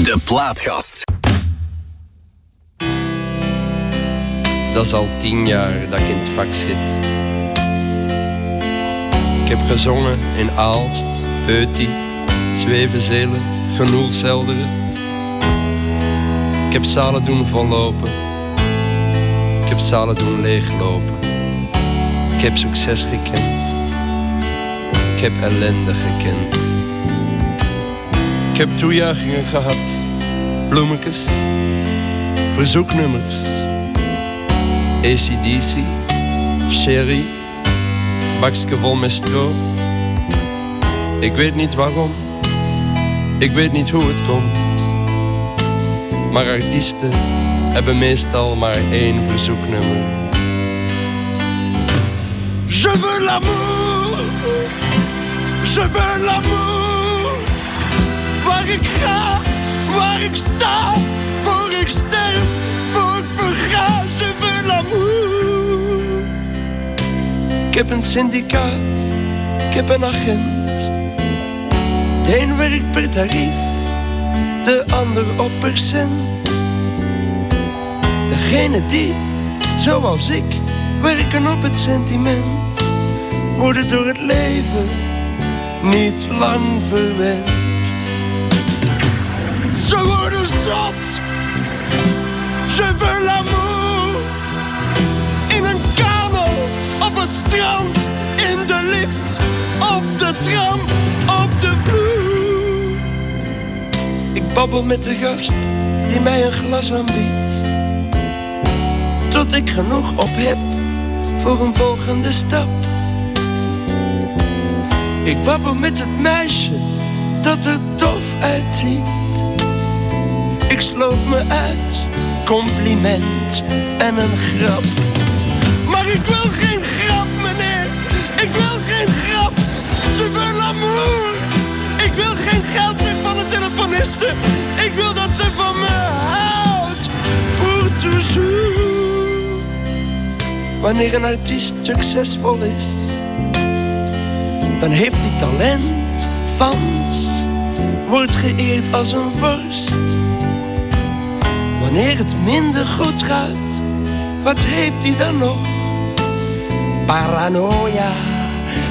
De plaatkast. Dat is al tien jaar dat ik in het vak zit. Ik heb gezongen in Aalst, Peutie, Zwevenzelen, Genoelselderen. Ik heb zalen doen vollopen. Ik heb zalen doen leeglopen. Ik heb succes gekend. Ik heb ellende gekend. Ik heb toejuichingen gehad. Bloemetjes. Verzoeknummers. ACDC, Sherry, bakje vol met stro. Ik weet niet waarom, ik weet niet hoe het komt. Maar artiesten hebben meestal maar één verzoeknummer. Je veux l'amour, je veux l'amour. Ik ga, waar ik sta, voor ik sterf, voor ik verga. Je veux l'amour. Ik heb een syndicaat, ik heb een agent. De een werkt per tarief, de ander op percent. Degene die, zoals ik, werken op het sentiment, worden door het leven niet lang verwend. Ze worden zot. Je veux. In een kamer, op het strand, in de lift, op de tram, op de vloer. Ik babbel met de gast die mij een glas aanbiedt. Tot ik genoeg op heb voor een volgende stap. Ik babbel met het meisje dat er tof uitziet. Ik sloof me uit, compliment en een grap. Maar ik wil geen grap, meneer. Ik wil geen grap. Je veux l'amour. Ik wil geen geld meer van de telefoniste. Ik wil dat ze van me houdt. Pour toujours. Wanneer een artiest succesvol is, dan heeft hij talent, fans, wordt geëerd als een vorst. Wanneer het minder goed gaat, wat heeft hij dan nog? Paranoia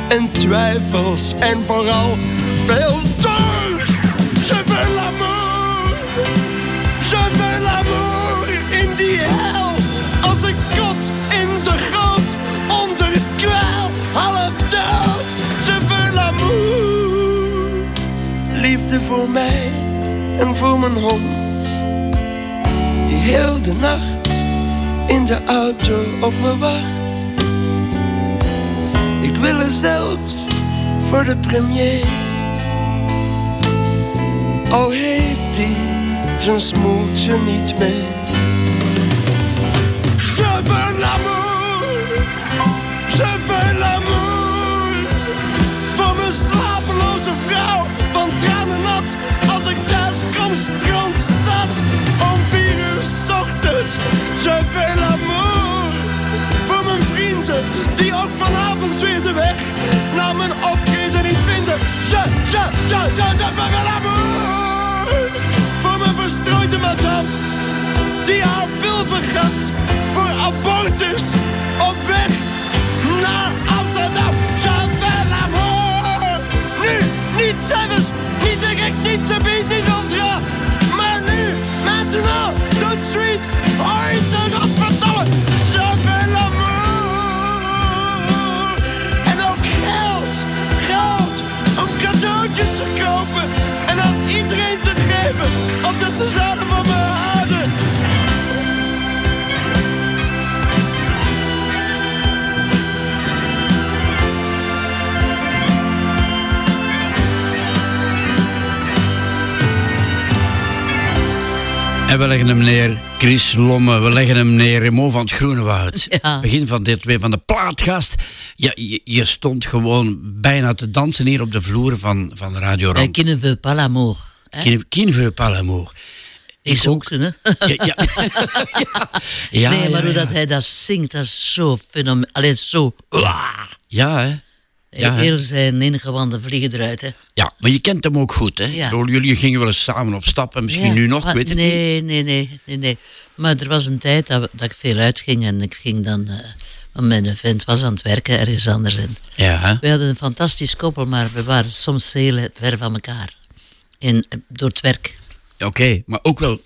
en twijfels en vooral veel dorst. Je veux l'amour, je veux l'amour in die hel. Als een kot in de grond, onder het kwel, half dood. Je veux l'amour, liefde voor mij en voor mijn hond. Heel de nacht in de auto op me wacht. Ik wil er zelfs voor de premier. Al heeft hij zijn smoeltje niet mee. Je veux je, je, je, veux l'amour. Voor mijn verstrooide madame die haar wil vergat voor abortus op weg naar Amsterdam. Je veux l'amour. Nu, niet zelfs, niet direct, niet te bied, niet ultra. Maar nu, maintenant, tout de suite, ooit ze zouden van me houden. En we leggen hem neer, Chris Lomme. We leggen hem neer, Remo van het Groenewoud. Ja. Begin van dit weer van de plaatgast. Ja, je, je stond gewoon bijna te dansen hier op de vloer van, van Radio Wij Rand. kennen we pas hè? Qui ne veut pas l'amour? Ik ook, hè? Ja, ja. nee, maar hoe dat hij dat zingt, dat is zo fenomenaal. Allee, zo... Ja, hè? Ja? Heel zijn ingewanden vliegen eruit, hè. Ja, maar je kent hem ook goed, hè? Ja. Ik Jullie gingen wel eens samen op stap en misschien Ja, nu nog, ik weet het niet. nee, nee, nee, nee, nee. Maar er was een tijd dat, dat ik veel uitging en ik ging dan... eh, want mijn vent was aan het werken ergens anders. En Ja, we hadden een fantastisch koppel, maar we waren soms heel ver van elkaar. En, eh, door het werk, Oké, maar ook wel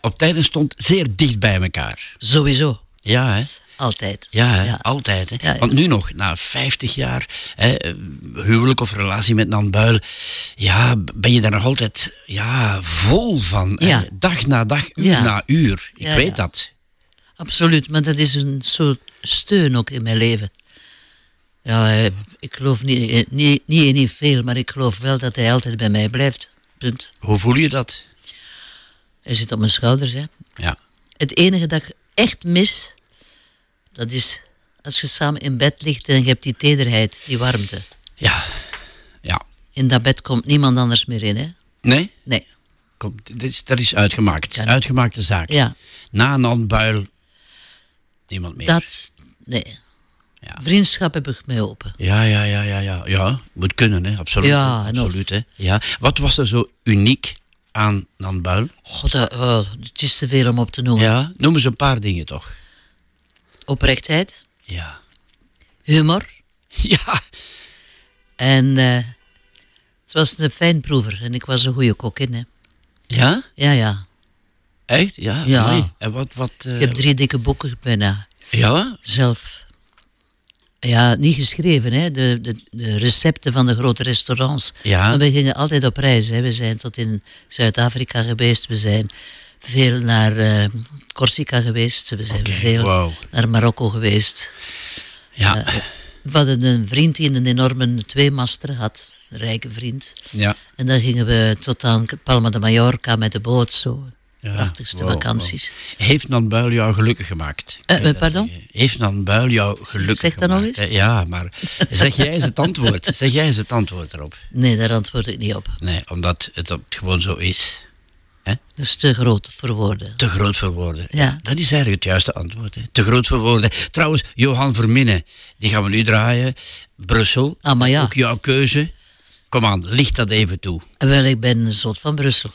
op tijd en stond zeer dicht bij elkaar. sowieso. Ja, hè? Altijd. Ja, hè? Ja. altijd. Hè? Ja, ja. Want nu nog, na 50 jaar hè, eh, huwelijk of relatie met Nan Buil, ja, ben je daar nog altijd ja, vol van. hè? Dag na dag, uur na uur. Ik weet dat. Absoluut, maar dat is een soort steun ook in mijn leven. Ja, eh, ik geloof niet, eh, niet, niet in niet veel, maar ik geloof wel dat hij altijd bij mij blijft. Punt. Hoe voel je dat? Hij zit op mijn schouders, hè. Ja. Het enige dat ik echt mis, dat is als je samen in bed ligt en je hebt die tederheid, die warmte. Ja. Ja. In dat bed komt niemand anders meer in, hè. Nee? Nee. Kom, dit is, dat is uitgemaakt. Ja. Uitgemaakte zaak. Ja, Na Nan Buil, niemand meer. dat, nee. Ja. Vriendschap heb ik mee open. Ja, ja, ja, ja, ja. Ja, moet kunnen, hè. Absoluut. Ja, of- Absoluut, hè. Ja. Wat was er zo uniek aan Nan Buil? God, dat, oh, het is te veel om op te noemen. Ja, noem eens een paar dingen toch. Oprechtheid, Ja. humor Ja. en eh, het was een fijnproever en ik was een goede kok in, hè. Ja? Ja, ja. Echt? Ja. Ja. En wat, wat... eh, Ik heb drie dikke boeken bijna Ja? zelf. Ja, niet geschreven, hè. De, de, de recepten van de grote restaurants. Ja. Maar we gingen altijd op reis. Hè. We zijn tot in Zuid-Afrika geweest. We zijn veel naar eh, Corsica geweest. We zijn veel naar Marokko geweest. Ja. We hadden een vriend die een enorme tweemaster had. Een rijke vriend. ja. En dan gingen we tot aan Palma de Mallorca met de boot. Zo. Ja, Prachtigste wow, vakanties. Heeft Nan Buil jou gelukkig gemaakt? Eh, eh, pardon? Heeft Nan Buil jou gelukkig Zeg dat nog gemaakt? eens. hè? Ja, maar zeg jij eens het antwoord. Zeg jij eens het antwoord erop. Nee, daar antwoord ik niet op. Nee, omdat het gewoon zo is. Dat is te groot voor woorden. Te groot voor woorden. Ja. Dat is eigenlijk het juiste antwoord. Te groot voor woorden. Trouwens, Johan Verminnen, die gaan we nu draaien. Brussel. Ah, maar ja. Ook jouw keuze. Kom aan, licht dat even toe. Wel, ik ben een soort van Brussel.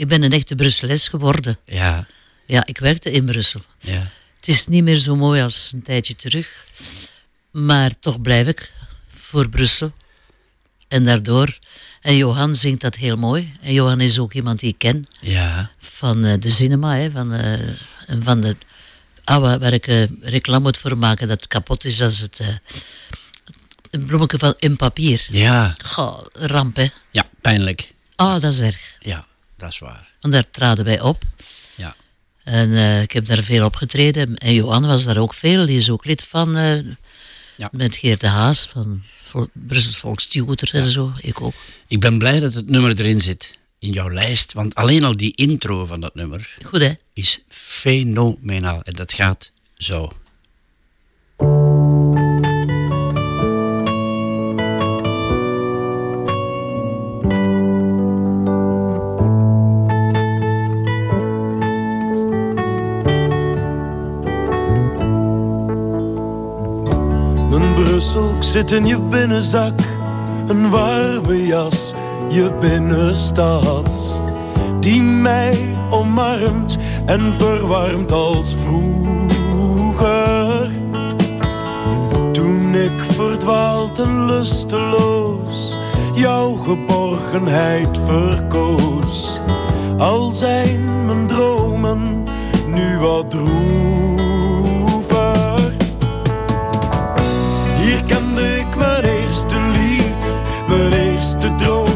Ik ben een echte Brusseles geworden. Ja, Ja, ik werkte in Brussel. ja. Het is niet meer zo mooi als een tijdje terug. Maar toch blijf ik voor Brussel. En daardoor... En Johan zingt dat heel mooi. En Johan is ook iemand die ik ken. Ja. Van eh, de cinema, hè. Van, eh, van de... Ah, waar, ik eh, reclame moet voor maken dat het kapot is als het... een bloemetje van in papier. Ja. Goh, ramp, hè. Ja, pijnlijk. Ah, dat is erg. Ja, dat is waar. Want daar traden wij op. Ja. En eh, ik heb daar veel opgetreden. En Johan was daar ook veel. Die is ook lid van... eh, Ja. Met Geert de Haas van Vol Brussels en zo. Ik ook. Ik ben blij dat het nummer erin zit. In jouw lijst. Want alleen al die intro van dat nummer Goed, hè? is fenomenaal. En dat gaat zo. Ik zit in je binnenzak. Een warme jas, je binnenstad. Die mij omarmt en verwarmt als vroeger. Toen ik verdwaald en lusteloos jouw geborgenheid verkoos. Al zijn mijn dromen nu wat droever. Eerste droom,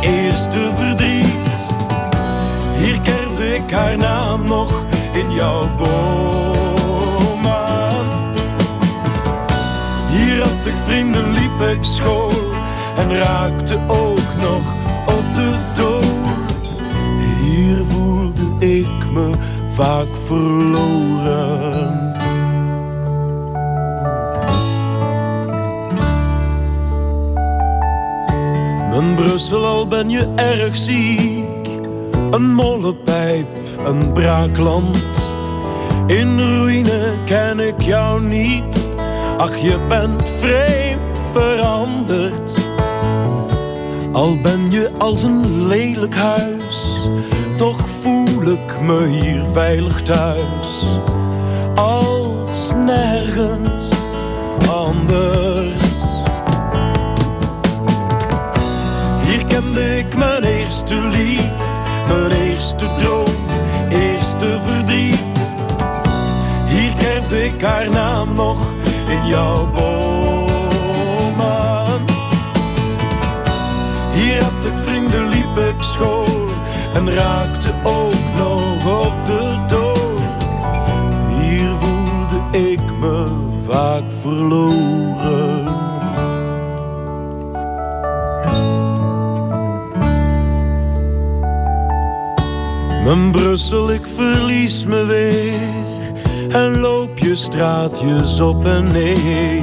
eerste verdriet. Hier kerde ik haar naam nog in jouw boom aan. Hier had ik vrienden, liep ik school en raakte ook nog op de dood. Hier voelde ik me vaak verloren. Mijn Brussel, al ben je erg ziek. Een mollepijp, een braakland. In ruïne ken ik jou niet. Ach, je bent vreemd veranderd. Al ben je als een lelijk huis, toch voel ik me hier veilig thuis. Als nergens anders. Kende ik mijn eerste lief, mijn eerste droom, eerste verdriet. Hier kende ik haar naam nog in jouw boom aan. Hier had ik vrienden, liep ik school en raakte ook nog op de dood. Hier voelde ik me vaak verloren. Mijn Brussel, ik verlies me weer en loop je straatjes op en neer.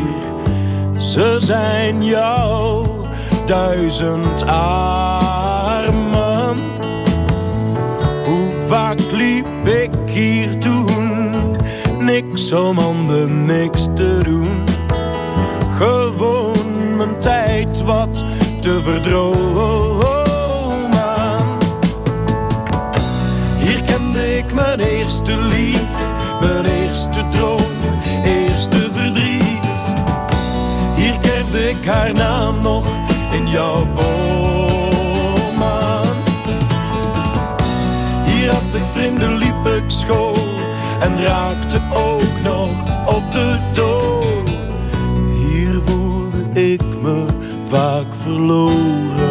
Ze zijn jou duizend armen. Hoe vaak liep ik hier toen? Niks om handen, niks te doen. Gewoon mijn tijd wat te verdromen. Mijn eerste lief, mijn eerste droom, eerste verdriet. Hier kende ik haar naam nog in jouw boom aan. Hier had ik vrienden, liep ik school en raakte ook nog op de dood. Hier voelde ik me vaak verloren.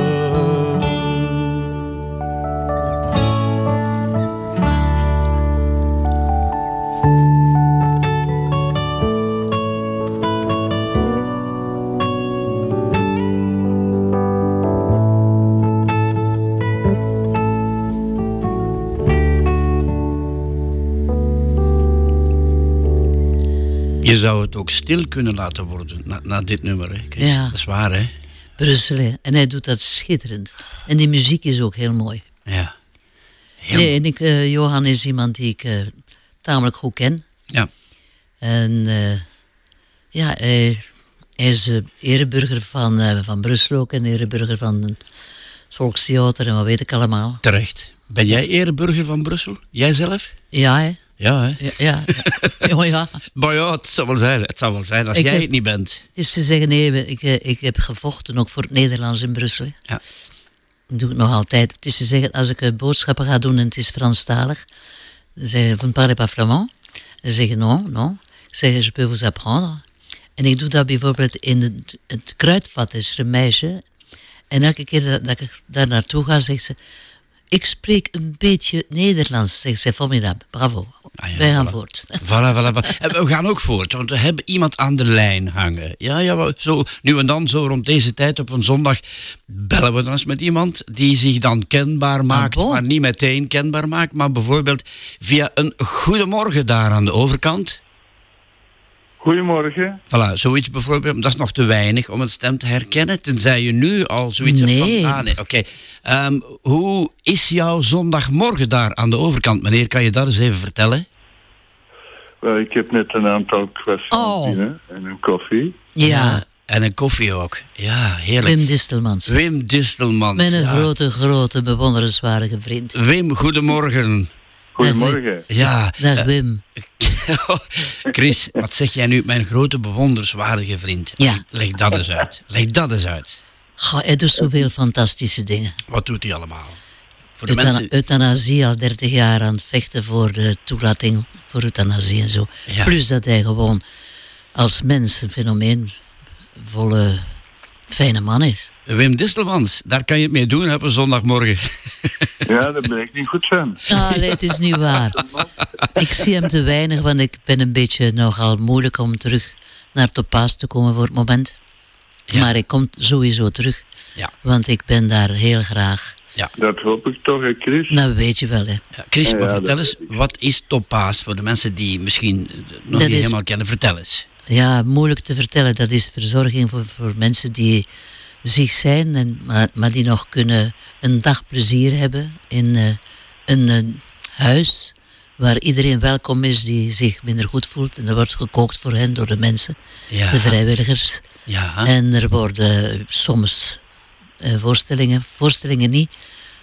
Ook stil kunnen laten worden na, na dit nummer, hè, Chris? Ja. Dat is waar, hè? Brussel, hè. En hij doet dat schitterend. En die muziek is ook heel mooi. Ja. Heel- Nee, en ik, eh, Johan is iemand die ik eh, tamelijk goed ken. Ja. En eh, ja, hij, hij is ereburger van, van Brussel ook en ereburger van het Volkstheater en wat weet ik allemaal. Terecht. Ben jij ereburger van Brussel? Jijzelf? Ja, hè. Ja, hè? Ja, ja. ja, ja. Maar ja, het zou wel zijn. Het zou wel zijn als Ik jij heb- het niet bent. Het is te zeggen, nee, ik, eh, ik heb gevochten ook voor het Nederlands in Brussel. hè. Ja. Dat doe ik nog altijd. Het is te zeggen, als ik eh, boodschappen ga doen en het is Franstalig, dan zeggen ne parlez pas flamand? Dan zeg ik, non, non. Ik zeg, je peux vous apprendre. En ik doe dat bijvoorbeeld in het, het kruidvat, is er een meisje. En elke keer dat, dat ik daar naartoe ga, zegt ze, ik spreek een beetje Nederlands. Zegt ze, formidable, bravo. Ah ja, Wij gaan voilà. voort. Voilà, voilà, voilà. En we gaan ook voort, want we hebben iemand aan de lijn hangen. Ja, ja, zo nu en dan, zo rond deze tijd op een zondag, bellen we dan eens met iemand die zich dan kenbaar maakt, bon? maar niet meteen kenbaar maakt, maar bijvoorbeeld via een goedemorgen daar aan de overkant. Goedemorgen. Voilà, zoiets bijvoorbeeld, dat is nog te weinig om een stem te herkennen, tenzij je nu al zoiets hebt Nee. van... Ah, nee, oké. Ehm, hoe is jouw zondagmorgen daar aan de overkant, meneer? Kan je dat eens even vertellen? Wel, ik heb net een aantal croissants Oh. en een koffie. Ja, En een koffie ook. Ja, heerlijk. Wim Distelmans. Wim Distelmans. Mijn ja. grote, grote, bewonderenswaardige vriend. Wim, goedemorgen. Goedemorgen. Ja, Dag eh, Wim. Chris, wat zeg jij nu, mijn grote bewonderswaardige vriend? Ja. Leg dat eens uit. Leg dat eens uit. Goh, hij doet zoveel fantastische dingen. Wat doet hij allemaal? Voor de mensen... Euthanasie, al 30 jaar aan het vechten voor de toelating voor euthanasie en zo. Ja. Plus dat hij gewoon als mens een fenomeen volle fijne man is. Wim Distelmans, daar kan je het mee doen op een zondagmorgen. Ja, ben ik niet goed van. Ah, nee, het is niet waar. Ik zie hem te weinig, want ik ben een beetje nogal moeilijk om terug naar Topaas te komen voor het moment. Ja. Maar ik kom sowieso terug, Ja. want ik ben daar heel graag. Dat hoop ik toch, hè, Chris? Dat weet je wel, hè. Ja, Chris, maar Ja, vertel dat eens, wat is Topaz voor de mensen die misschien nog Dat niet is- helemaal kennen? Vertel eens. Ja, moeilijk te vertellen. Dat is verzorging voor, voor mensen die ziek zijn, en, maar, maar die nog kunnen een dag plezier hebben in eh, een eh, huis waar iedereen welkom is die zich minder goed voelt. En er wordt gekookt voor hen door de mensen, Ja, de vrijwilligers. ja. En er worden soms eh, voorstellingen, voorstellingen niet,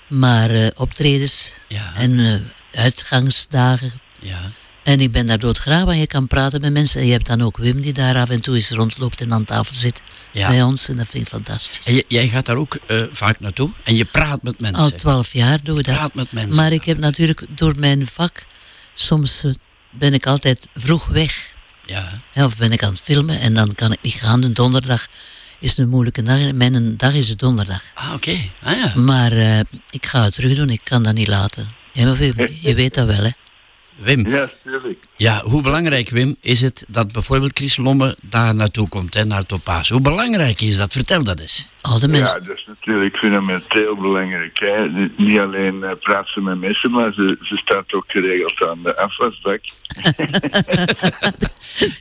maar optredens ja, en uitgangsdagen ja. En ik ben daar doodgraag, want je kan praten met mensen. En je hebt dan ook Wim die daar af en toe eens rondloopt en aan tafel zit Ja. bij ons. En dat vind ik fantastisch. En jij gaat daar ook eh, vaak naartoe en je praat met mensen. Al twaalf jaar doe ik dat. praat met mensen. Maar ik heb natuurlijk door mijn vak, soms eh, ben ik altijd vroeg weg. Ja, Hè, of ben ik aan het filmen en dan kan ik niet gaan. Een donderdag is een moeilijke dag. En mijn dag is de donderdag. ah, oké. Ah, ja. Maar eh, ik ga het terug doen, ik kan dat niet laten. Ja, maar Wim, je weet dat wel, hè? Wim, Ja, tuurlijk. ja, hoe belangrijk, Wim, is het dat bijvoorbeeld Chris Lomme daar naartoe komt, hè, naar Topaz? Hoe belangrijk is dat? Vertel dat eens. Al de Ja, mensen. dat is natuurlijk fundamenteel belangrijk. Hè. Niet alleen eh, praat ze met mensen, maar ze, ze staat ook geregeld aan de afwasbak.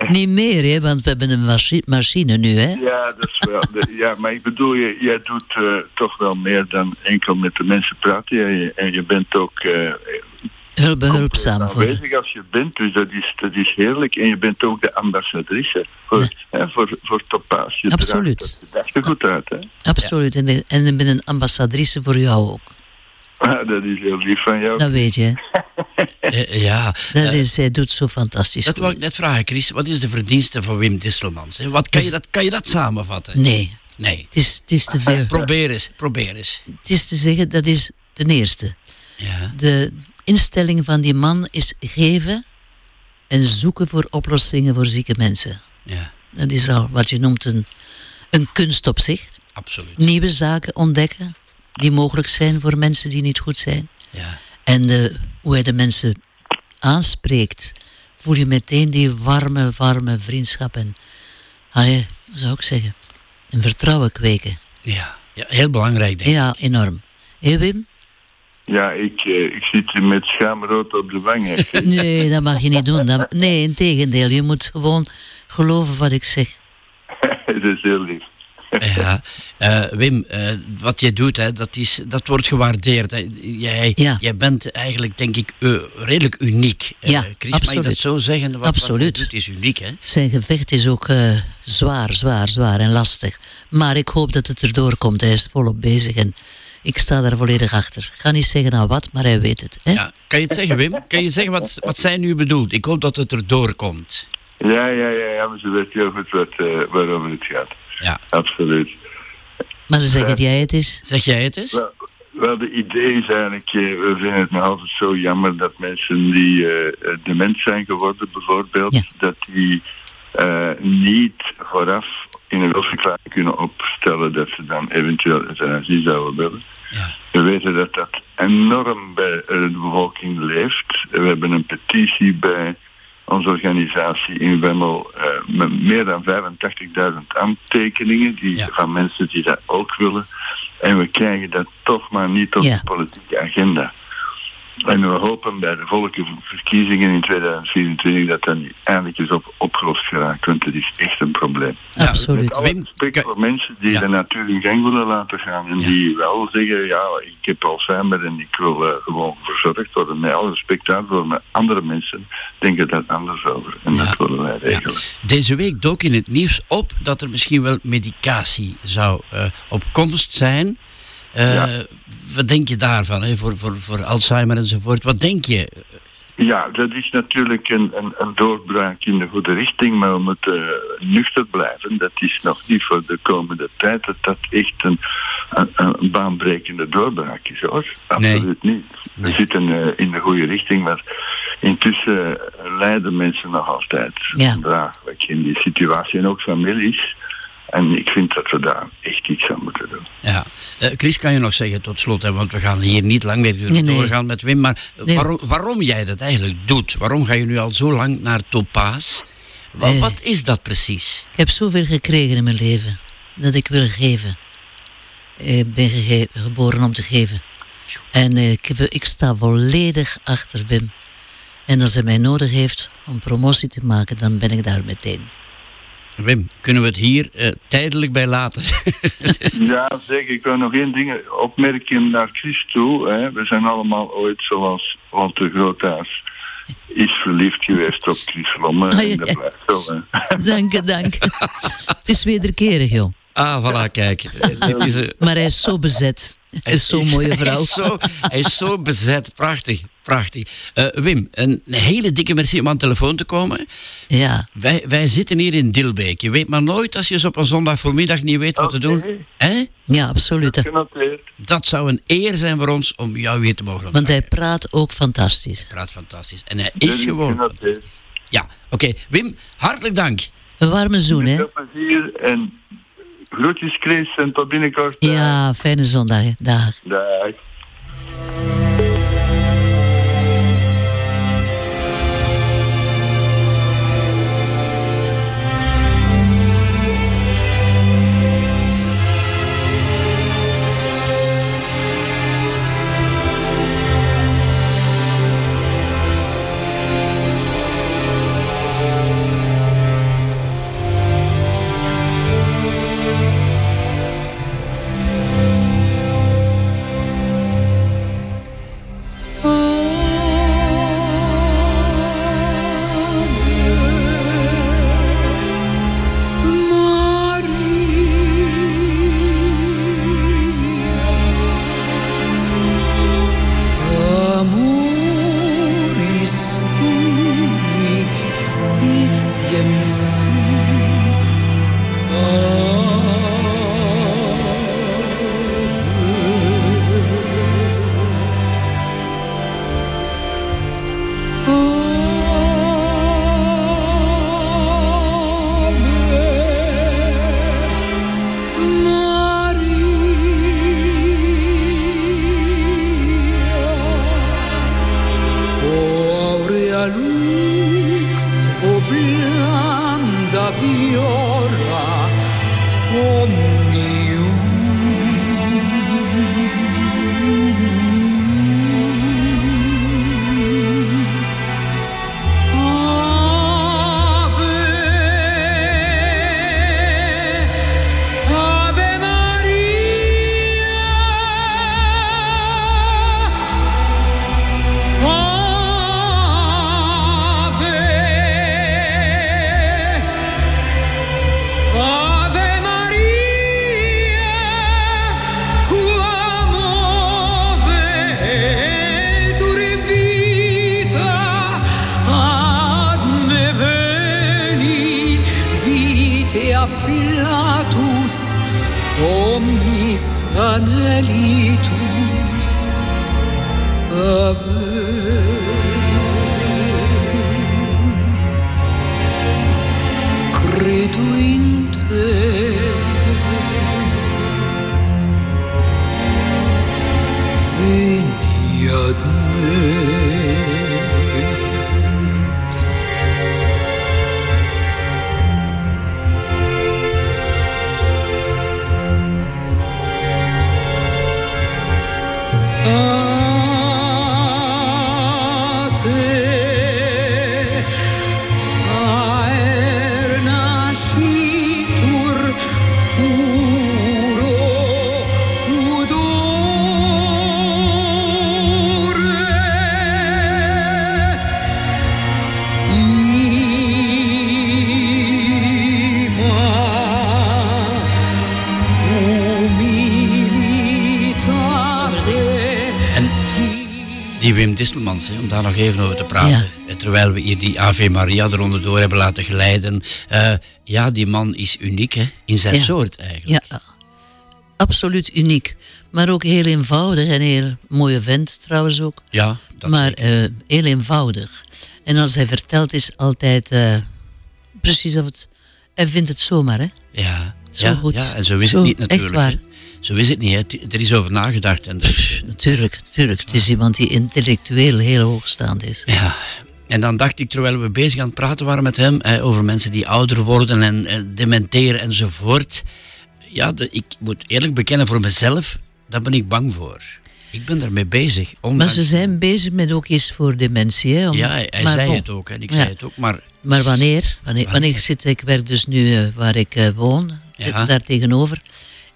Niet meer, hè, want we hebben een machi- machine nu, hè? Ja, dat is wel. de- ja, maar ik bedoel, je, jij doet eh, toch wel meer dan enkel met de mensen praten. Ja, je- en je bent ook eh, Heel behulpzaam voor. aanwezig als je bent, dus dat is, dat is heerlijk. En je bent ook de ambassadrice voor, hè, voor, voor Topaz. Je Absoluut. draagt dat gedachtegoed uit, hè. Absoluut. En, de- en ik ben een ambassadrice voor jou ook. Ah, dat is heel lief van jou. Dat weet je. Eh, ja, Dat eh, is, hij doet zo fantastisch. dat goed. wou ik net vragen, Chris. Wat is de verdienste van Wim Distelmans? hè? Wat kan je dat, kan je dat samenvatten? Nee, Nee. het is, het is te veel. Probeer eens, probeer eens. Het is te zeggen, dat is ten eerste. Ja, De instelling van die man is geven en zoeken voor oplossingen voor zieke mensen. ja, Dat is al wat je noemt een, een kunst op zich. absoluut. Nieuwe zaken ontdekken die mogelijk zijn voor mensen die niet goed zijn. Ja, En de, hoe hij de mensen aanspreekt, voel je meteen die warme, warme vriendschap. En, hoe zou ik zeggen, een vertrouwen kweken. ja, ja heel belangrijk, denk ik. Ja, enorm. Hé Wim? Ja, ik, eh, ik zit hier met schaamrood op de wang. hè. Nee, dat mag je niet doen. Dat, nee, in tegendeel. Je moet gewoon geloven wat ik zeg. dat is heel lief. Ja, eh, Wim, eh, wat je doet, hè, dat, is, dat wordt gewaardeerd. Hè. Jij, Ja. jij bent eigenlijk, denk ik, eh, redelijk uniek. Eh, Ja, Chris, mag je dat absoluut. zo zeggen? Wat, Absoluut. Wat hij doet is uniek, hè? Zijn gevecht is ook eh, zwaar, zwaar, zwaar en lastig. Maar ik hoop dat het erdoor komt. Hij is volop bezig en Ik sta daar volledig achter. Ik ga niet zeggen nou wat, maar hij weet het. Hè? Ja, kan je het zeggen, Wim? Kan je zeggen wat, wat zij nu bedoelt? Ik hoop dat het erdoor komt. Ja, ja, ja, ja, maar ze weet heel goed wat, eh, waarover het gaat. Ja. Absoluut. Maar dan zeg het jij het is. Zeg jij het eens? Wel, wel, de idee is eigenlijk, eh, we vinden het nog altijd zo jammer dat mensen die eh, eh, dement zijn geworden bijvoorbeeld, dat die eh, niet vooraf in een wilsverklaring kunnen opstellen dat ze dan eventueel euthanasie zouden willen. We weten dat dat enorm bij eh, de bevolking leeft. We hebben een petitie bij onze organisatie in Wemmel eh, met meer dan 85.000 aantekeningen die, van mensen die dat ook willen. En we krijgen dat toch maar niet op Ja. de politieke agenda. En we hopen bij de volkenverkiezingen in 2024 dat dat eindelijk is op, opgelost geraakt, want het is echt een probleem. Absoluut. Met alle respect voor mensen die de natuur in gang willen laten gaan en die wel zeggen, ja, ik heb Alzheimer en ik wil eh, gewoon verzorgd worden. Met alle respect daarvoor, maar andere mensen denken daar anders over. En dat willen wij regelen. Deze week dook in het nieuws op dat er misschien wel medicatie zou eh, op komst zijn. Eh, Wat denk je daarvan, hè? Voor, voor, voor Alzheimer enzovoort? Wat denk je? Ja, dat is natuurlijk een, een, een doorbraak in de goede richting, maar we moeten eh, nuchter blijven. Dat is nog niet voor de komende tijd dat dat echt een, een, een baanbrekende doorbraak is, hoor. Absoluut niet. We zitten eh, in de goede richting, maar intussen eh, lijden mensen nog altijd Ja. draaglijk in die situatie en ook families. En ik vind dat we daar echt iets aan moeten doen. Ja. Eh, Chris, kan je nog zeggen tot slot, hè, want we gaan hier niet lang meer Nee, nee. doorgaan met Wim, maar Nee. waarom, waarom jij dat eigenlijk doet? Waarom ga je nu al zo lang naar Topaas? Wa- Eh. wat is dat precies? Ik heb zoveel gekregen in mijn leven dat ik wil geven. Ik ben geboren om te geven. En eh, ik, ik sta volledig achter Wim. En als hij mij nodig heeft om promotie te maken, dan ben ik daar meteen. Wim, kunnen we het hier eh, tijdelijk bij laten? Ja, zeker. Ik wil nog één ding opmerken naar Chris toe. Hè. We zijn allemaal ooit, zoals Walter Groothuis, is verliefd geweest op Chris Lomme. Ah, ja, En dat ja. blijft zo. Hè. Dank je, dank. Het is wederkerig, joh. Ah, voilà, kijk. Dit is, een- Maar hij is zo bezet. Hij is zo'n mooie Hij vrouw. is zo, hij is zo bezet. Prachtig, prachtig. Eh, Wim, een hele dikke merci om aan de telefoon te komen. Ja. Wij, wij zitten hier in Dilbeek. Je weet maar nooit als je eens op een zondag voormiddag niet weet wat te doen. Hè? Ja, absoluut. Dat zou een eer zijn voor ons om jou hier te mogen Want hij praat ook fantastisch. praat fantastisch. En hij is gewoon... Ja, oké. Wim, hartelijk dank. Een warme zoen, hè? Veel plezier en groetjes Chris en tot binnenkort. Ja, fijne zondag. Dag. Dag. Even over te praten. Eh, Terwijl we hier die Ave Maria eronder door hebben laten glijden. Eh, ja, die man is uniek hè, in zijn Ja. soort eigenlijk. Ja, absoluut uniek. Maar ook heel eenvoudig en heel mooie vent trouwens ook. Ja, dat maar eh, heel eenvoudig. En als hij vertelt is altijd precies of het... Hij vindt het zomaar, hè? Ja, Zo ja, goed. ja, en zo is Zo, het niet echt natuurlijk. waar. hè. Zo is het niet. Hè. Er is over nagedacht. En dus, Natuurlijk, natuurlijk. Het is iemand die intellectueel heel hoogstaand is. ja. En dan dacht ik, terwijl we bezig aan het praten waren met hem, over mensen die ouder worden en, eh, dementeren enzovoort. Ja, de, ik moet eerlijk bekennen voor mezelf, daar ben ik bang voor. Ik ben daarmee bezig. Maar ze zijn bezig met ook iets voor dementie. Hè, om- Ja, hij, zei bon. het ook en ik Ja. zei het ook, maar Maar wanneer? Wanneer, wanneer ik zit, ik werk dus nu eh, waar ik eh, woon, Ja. daar tegenover,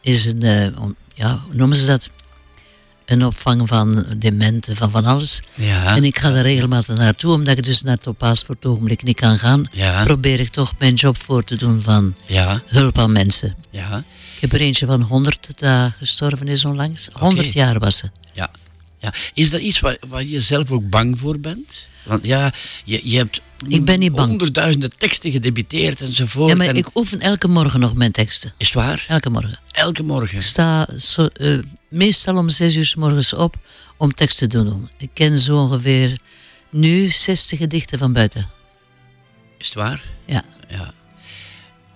is een, eh, on- ja, hoe noemen ze dat? Een opvang van dementen, van van alles. Ja. En ik ga daar regelmatig naartoe, omdat ik dus naar het oppaas voor het ogenblik niet kan gaan. Ja. Probeer ik toch mijn job voor te doen van Ja. hulp aan mensen. Ja. Ik heb er eentje van 100 dat gestorven is onlangs. 100 jaar was ze. Ja. ja. Is dat iets waar, waar je zelf ook bang voor bent? Want ja, je, je hebt Ik ben niet bang. honderdduizenden teksten gedebiteerd enzovoort. Ja, maar en- ik oefen elke morgen nog mijn teksten. Is het waar? Elke morgen. Elke morgen? Ik sta zo, eh, meestal om zes uur s morgens op om tekst te doen. Ik ken zo ongeveer nu 60 gedichten van buiten. Is het waar? Ja. ja.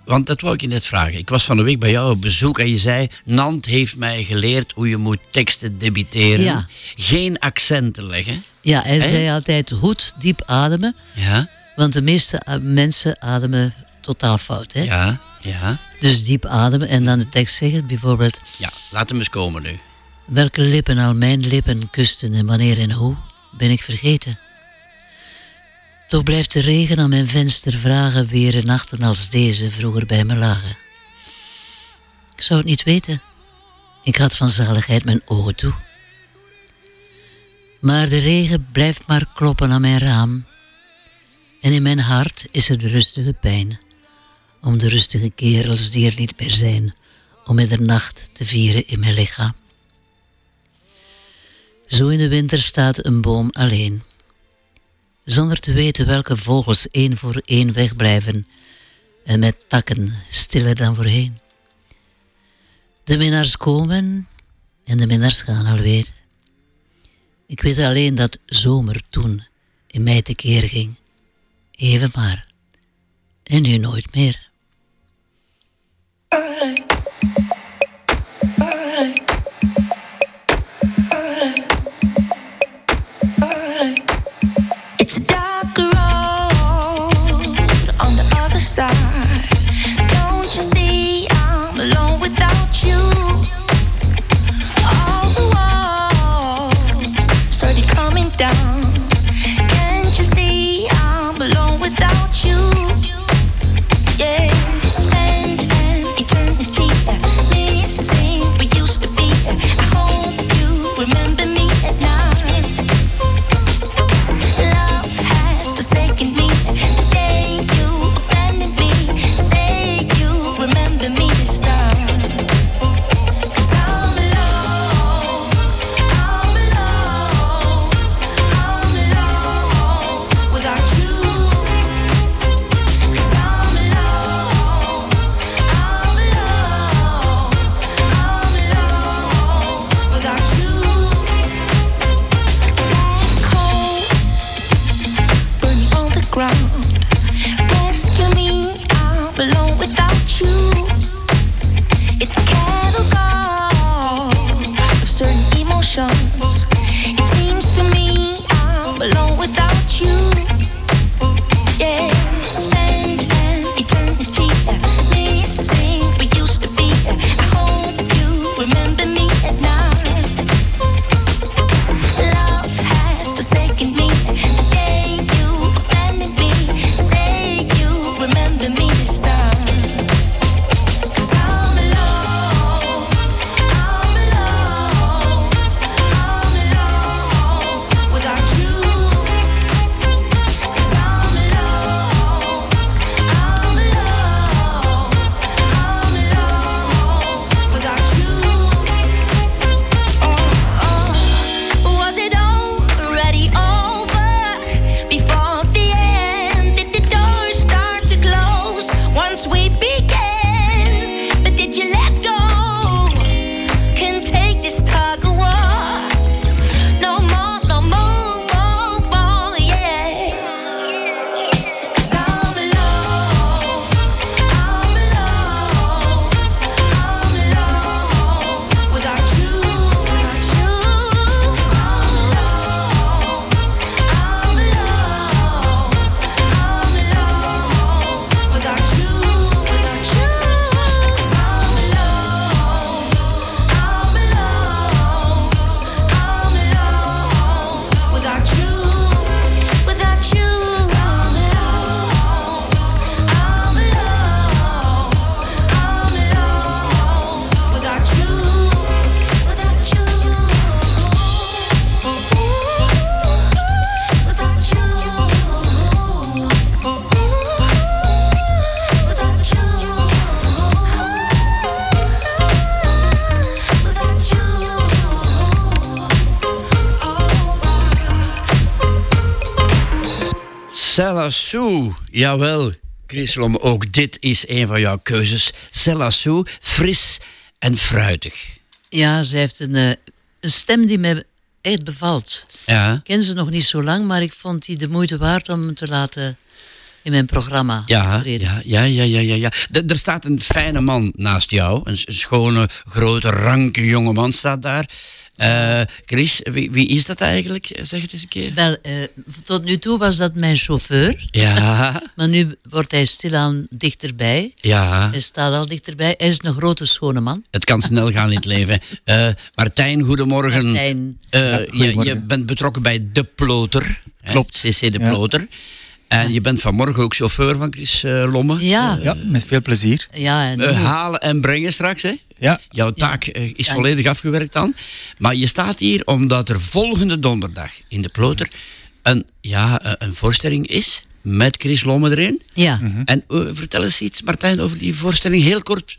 Want dat wou ik je net vragen. Ik was van de week bij jou op bezoek en je zei... Nant heeft mij geleerd hoe je moet teksten debiteren. Ja. Geen accenten leggen. Ja, hij zei altijd goed diep ademen. Ja. Want de meeste eh, mensen ademen totaal fout. Hè? Ja. Ja. Dus diep ademen en dan de tekst zeggen. Bijvoorbeeld, Ja, laat hem eens komen nu. welke lippen al mijn lippen kusten en wanneer en hoe, ben ik vergeten. Toch blijft de regen aan mijn venster vragen weer nachten als deze vroeger bij me lagen. Ik zou het niet weten. Ik had van zaligheid mijn ogen toe. Maar de regen blijft maar kloppen aan mijn raam. En in mijn hart is de rustige pijn. Om de rustige kerels die er niet meer zijn. Om middernacht te vieren in mijn lichaam. Zo in de winter staat een boom alleen. Zonder te weten welke vogels één voor één wegblijven. En met takken stiller dan voorheen. De minnaars komen en de minnaars gaan alweer. Ik weet alleen dat zomer toen in mij tekeer ging. Even maar. En nu nooit meer. It seems to me I'm alone without you. Celassou, jawel. Chris Lomme, ook dit is een van jouw keuzes. Celassou, fris en fruitig. Ja, ze heeft een, eh, een stem die mij echt bevalt. Ja. Ik ken ze nog niet zo lang, maar ik vond die de moeite waard om te laten in mijn programma Ja, ja, ja, ja, ja, ja. D- er staat een fijne man naast jou. Een, een schone, grote, ranke jonge man staat daar. Eh, Chris, wie, wie is dat eigenlijk? Zeg het eens een keer. Wel, eh, tot nu toe was dat mijn chauffeur. Ja, Maar nu wordt hij stilaan dichterbij. ja. Hij staat al dichterbij. Hij is een grote, schone man. Het kan snel gaan in het leven. Eh, Martijn, goedemorgen. Martijn. Eh, Ja, je, goedemorgen. je bent betrokken bij De Ploter. hè, Klopt. CC De Ja. En je bent vanmorgen ook chauffeur van Chris eh, Lomme. Ja, Ja, met veel plezier. ja en Eh, halen en brengen straks, hè? Ja, Jouw taak eh, is volledig afgewerkt dan. Maar je staat hier omdat er volgende donderdag in de Ploter een, ja, eh, een voorstelling is met Chris Lomme erin. ja. En eh, vertel eens iets, Martijn, over die voorstelling. Heel kort.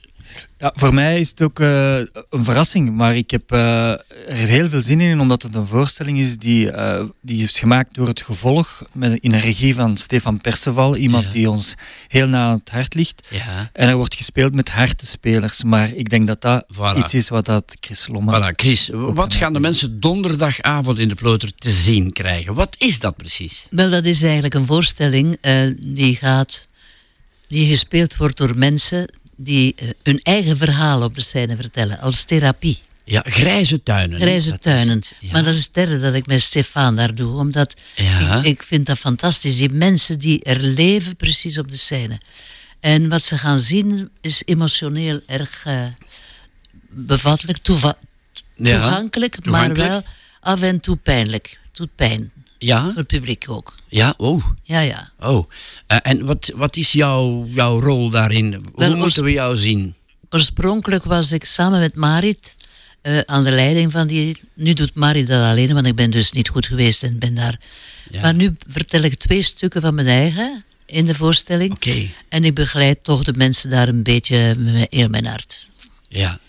Ja, voor mij is het ook eh, een verrassing, maar ik heb eh, er heel veel zin in, omdat het een voorstelling is die, eh, die is gemaakt door het gevolg, met, in een regie van Stefan Perceval, iemand Ja. die ons heel na aan het hart ligt. Ja. En er wordt gespeeld met hartenspelers, maar ik denk dat dat Voilà. iets is wat dat Chris Lomme... Voilà, Chris, wat gaan de mensen donderdagavond in de Ploter te zien krijgen? Wat is dat precies? Wel, dat is eigenlijk een voorstelling eh, die gaat, die gespeeld wordt door mensen die eh, hun eigen verhaal op de scène vertellen, als therapie. Ja, grijze tuinen. Grijze Dat tuinen. het, ja. Maar dat is het derde dat ik met Stefan daar doe, omdat Ja. ik, ik vind dat fantastisch. Die mensen die er leven precies op de scène. En wat ze gaan zien is emotioneel erg eh, bevattelijk, toeva- Ja, toegankelijk, toegankelijk. maar wel af en toe pijnlijk. Doet pijn, Ja, voor het publiek ook. ja, oh. Ja, ja. oh. Eh, en wat, wat is jouw, jouw rol daarin? Hoe moeten we jou zien? Oorspronkelijk was ik samen met Marit eh, aan de leiding van die... Nu doet Marit dat alleen, want ik ben dus niet goed geweest en ben daar... Ja. Maar nu vertel ik twee stukken van mijn eigen in de voorstelling. Oké, En ik begeleid toch de mensen daar een beetje met heel mijn hart. ja.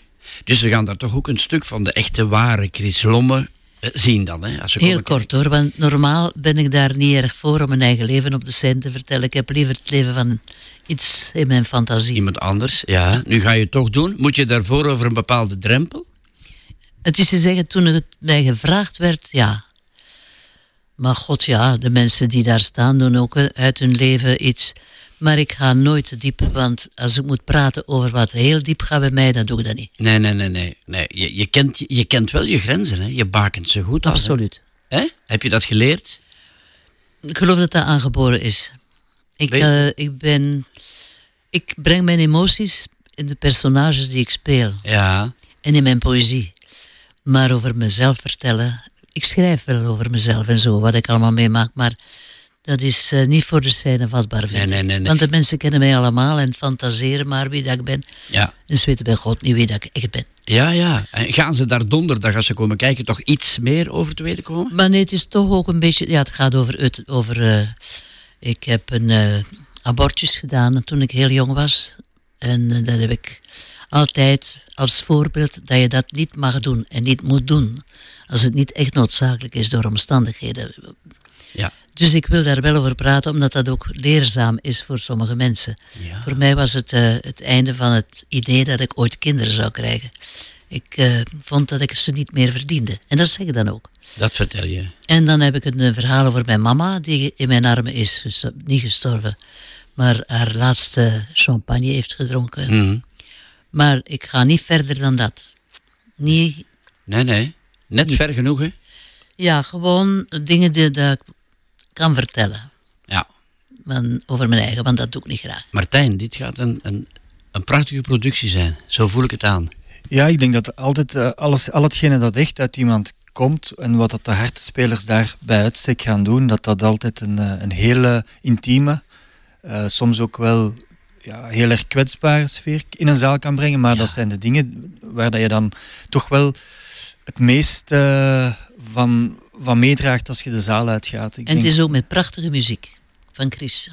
Dus we gaan daar toch ook een stuk van de echte ware Chris Lomme zien dan, hè? Als ze Heel kort hoor, want normaal ben ik daar niet erg voor om mijn eigen leven op de scène te vertellen. Ik heb liever het leven van iets in mijn fantasie. Iemand anders, ja. Nu ga je het toch doen. Moet je daarvoor over een bepaalde drempel? Het is te zeggen, toen het mij gevraagd werd, ja. Maar god ja, de mensen die daar staan doen ook eh, uit hun leven iets. Maar ik ga nooit te diep, want als ik moet praten over wat heel diep gaat bij mij, dan doe ik dat niet. Nee, nee, nee, nee. nee. Je, je, kent, je kent wel je grenzen, hè? Je bakent ze goed af. Absoluut. Hè? Heb je dat geleerd? Ik geloof dat dat aangeboren is. Ik, eh, ik ben... Ik breng mijn emoties in de personages die ik speel. Ja. En in mijn poëzie. Maar over mezelf vertellen... Ik schrijf wel over mezelf en zo, wat ik allemaal meemaak. Maar dat is eh, niet voor de scène vatbaar, Nee. Want de mensen kennen mij allemaal en fantaseren maar wie dat ik ben. Ja. En ze weten bij God niet wie dat ik echt ben. Ja, ja. En gaan ze daar donderdag, als ze komen kijken, toch iets meer over te weten komen? Maar nee, het is toch ook een beetje... Ja, het gaat over... Over eh, ik heb een eh, abortus gedaan toen ik heel jong was. En dat heb ik altijd als voorbeeld dat je dat niet mag doen en niet moet doen. Als het niet echt noodzakelijk is door omstandigheden. Ja. Dus ik wil daar wel over praten, omdat dat ook leerzaam is voor sommige mensen. Ja. Voor mij was het eh, het einde van het idee dat ik ooit kinderen zou krijgen. Ik eh, vond dat ik ze niet meer verdiende. En dat zeg ik dan ook. Dat vertel je. En dan heb ik een, verhaal over mijn mama, die in mijn armen is ges- niet gestorven, maar haar laatste champagne heeft gedronken. Mhm. Maar ik ga niet verder dan dat. Niet, Nee, nee. Net ver genoeg, hè? ja, gewoon dingen die dat ik kan vertellen. Ja. van- over mijn eigen, want dat doe ik niet graag. Martijn, dit gaat een, een, een prachtige productie zijn. Zo voel ik het aan. Ja, ik denk dat altijd eh, alles, al hetgene dat echt uit iemand komt en wat dat de hartespelers daar bij uitstek gaan doen, dat dat altijd een, eh, een hele intieme, eh, soms ook wel ja, heel erg kwetsbare sfeer in een zaal kan brengen. Maar dat zijn de dingen waar dat je dan toch wel het meest eh, van, van meedraagt als je de zaal uitgaat. Ik En het is ook met prachtige muziek van Chris.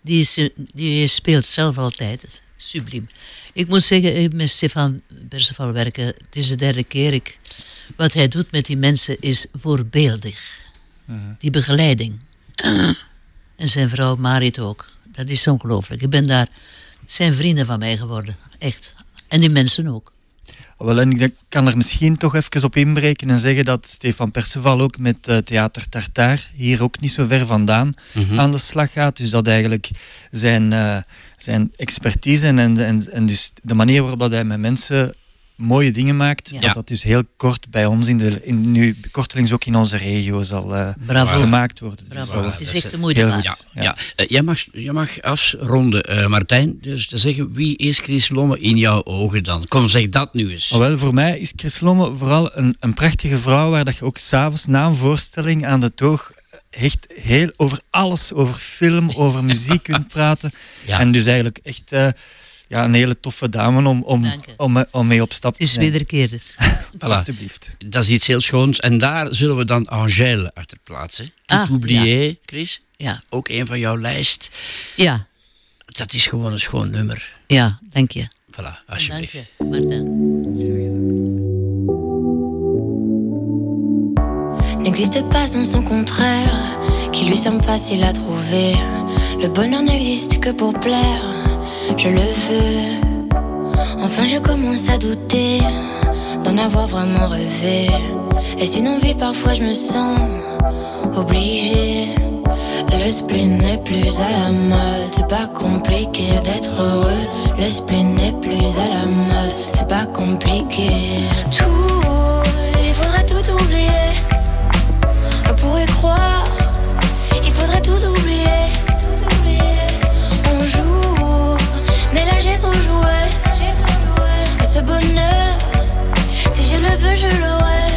Die, is, die speelt zelf altijd. Subliem. Ik moet zeggen, eh, met Stefan Perceval werken, het is de derde keer. Ik, wat hij doet met die mensen is voorbeeldig. Die begeleiding. en zijn vrouw Marit ook. Dat is ongelooflijk. Ik ben daar... Zijn vrienden van mij geworden. Echt. En die mensen ook. Wel, en ik denk- kan er misschien toch even op inbreken en zeggen dat Stefan Perceval ook met eh, Theater Tartaar hier ook niet zo ver vandaan Mhm. aan de slag gaat. Dus dat eigenlijk zijn, eh, zijn expertise en, en, en, en dus de manier waarop dat hij met mensen mooie dingen maakt, Ja. dat dat dus heel kort bij ons, in de, in, nu kortelings ook in onze regio zal eh, Bravo. gemaakt worden. Dus Bravo. dat Het wordt is echt de moeite heel waard. goed. Ja, ja. Eh, jij, mag, jij mag afronden, eh, Martijn. Dus te zeggen, wie is Chris Lomme in jouw ogen dan? Kom, zeg dat nu eens. Oh, wel, voor mij is Chris Lomme vooral een, een prachtige vrouw waar dat je ook s'avonds na een voorstelling aan de toog echt heel over alles, over film, over muziek kunt praten. Ja. En dus eigenlijk echt eh, ja, een hele toffe dame om, om, Dank om, om mee op stap Het te is zijn. wederkerig. Voilà. Alsjeblieft. Dat is iets heel schoons. En daar zullen we dan Angèle achter plaatsen. Tout Ah, oublié, Chris. Ja. Ook een van jouw lijst. Ja, Dat is gewoon een schoon nummer. ja, dank je. Voilà, Dank alsjeblieft. je, Martijn. n'existe pas sans son contraire, qui lui semble facile à trouver. Le bonheur n'existe que pour plaire, je le veux. Enfin, je commence à douter d'en avoir vraiment rêvé. Est-ce une envie? Parfois, je me sens obligée. Le spleen n'est plus à la mode, c'est pas compliqué d'être heureux. Le spleen n'est plus à la mode, c'est pas compliqué. Tout, il faudrait tout oublier pour y croire. Il faudrait. Tout oublier. Ce bonheur, si je le veux, je l'aurai.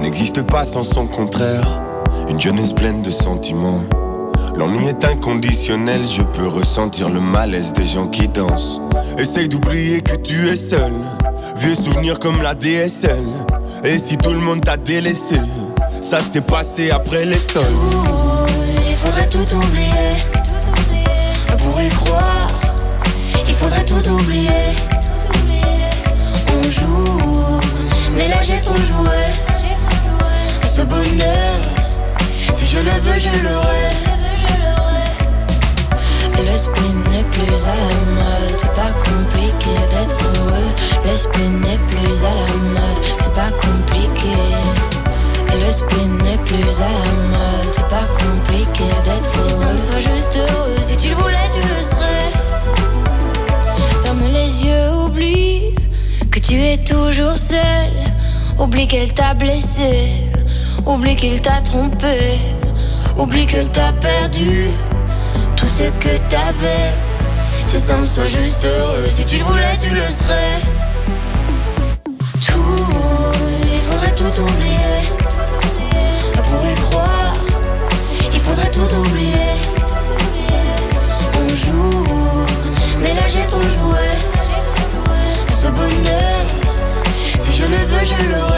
n'existe pas sans son contraire. Une jeunesse pleine de sentiments. L'ennui est inconditionnel, je peux ressentir le malaise des gens qui dansent. Essaye d'oublier que tu es seul. Vieux souvenirs comme la DSL. Et si tout le monde t'a délaissé, ça s'est passé après les sols. Il faudrait tout oublier. Pour y croire, faudrait tout oublier. On joue, mais là j'ai trop joué. Ce bonheur, si je le veux, je l'aurai. L'esprit n'est plus à la mode, c'est pas compliqué d'être heureux. L'esprit n'est plus à la mode, c'est pas compliqué. Le spin n'est plus à la mode, c'est pas compliqué d'être heureux. Si ça me soit juste heureux, si tu le voulais, tu le serais yeux oublient que tu es toujours seul. Oublie qu'elle t'a blessé, oublie qu'il t'a trompé, oublie qu'elle t'a perdu tout ce que t'avais. C'est simple, sois juste heureux. Si tu le voulais, tu le serais. Tout, il faudrait tout oublier. On pourrait croire, il faudrait tout oublier. On joue, mais là j'ai trop joué. Si je le veux, je l'aurai.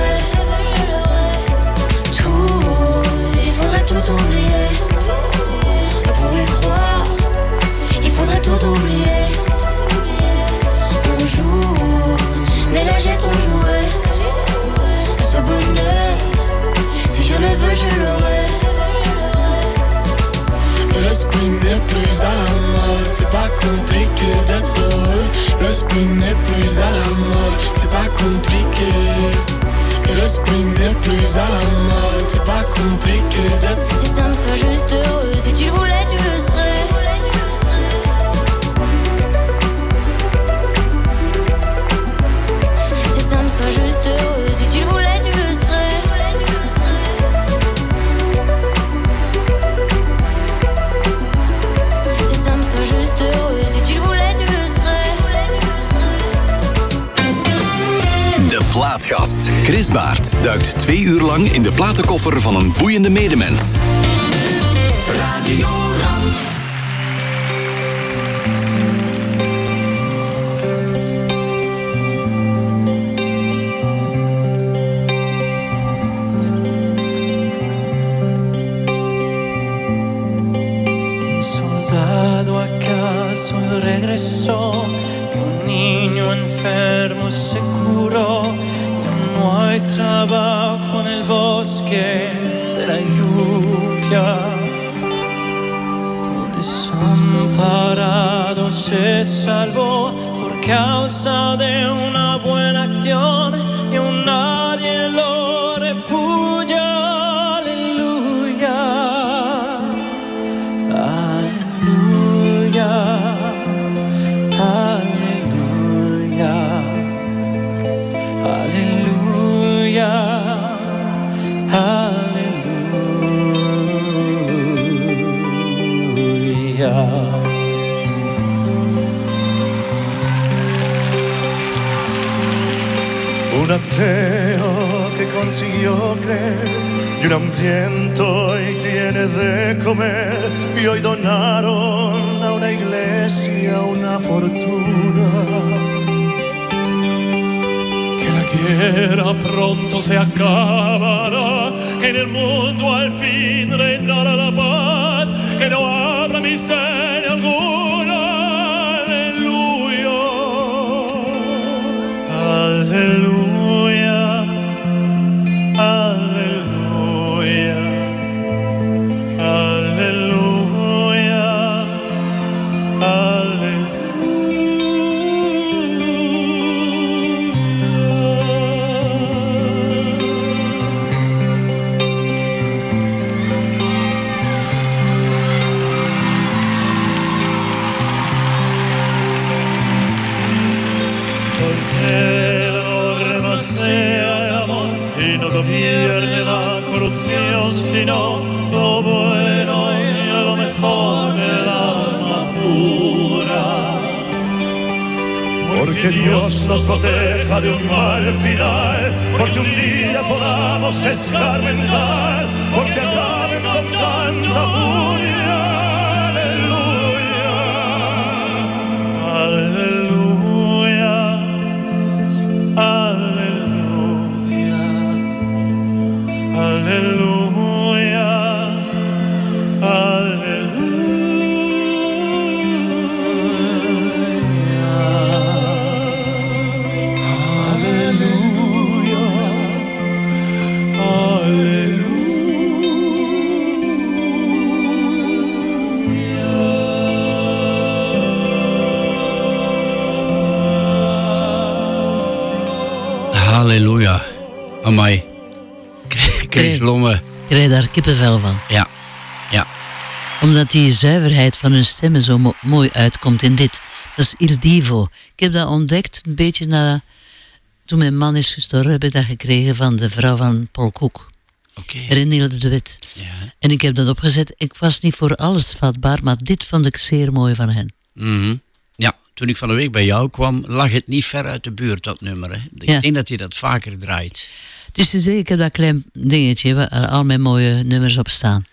n'est plus à la mode. C'est pas compliqué d'être gast. Chris Baert duikt twee uur lang in de platenkoffer van een boeiende medemens. vamos a escarmentar porque acaben con tanta. Amai. Chris Lomme. Krijg daar kippenvel van. Ja. ja. Omdat die zuiverheid van hun stemmen zo mooi uitkomt in dit. Dat is Il Divo. Ik heb dat ontdekt een beetje na... Toen mijn man is gestorven, heb ik dat gekregen van de vrouw van Paul Koek. Okay. Renilde de Wit. Ja. En ik heb dat opgezet. Ik was niet voor alles vatbaar, maar dit vond ik zeer mooi van hen. Mm. Ja, toen ik van de week bij jou kwam, lag het niet ver uit de buurt, dat nummer. Hè? Ik denk dat je dat vaker draait. Het is te heb dat klein dingetje waar al mijn mooie nummers op staan.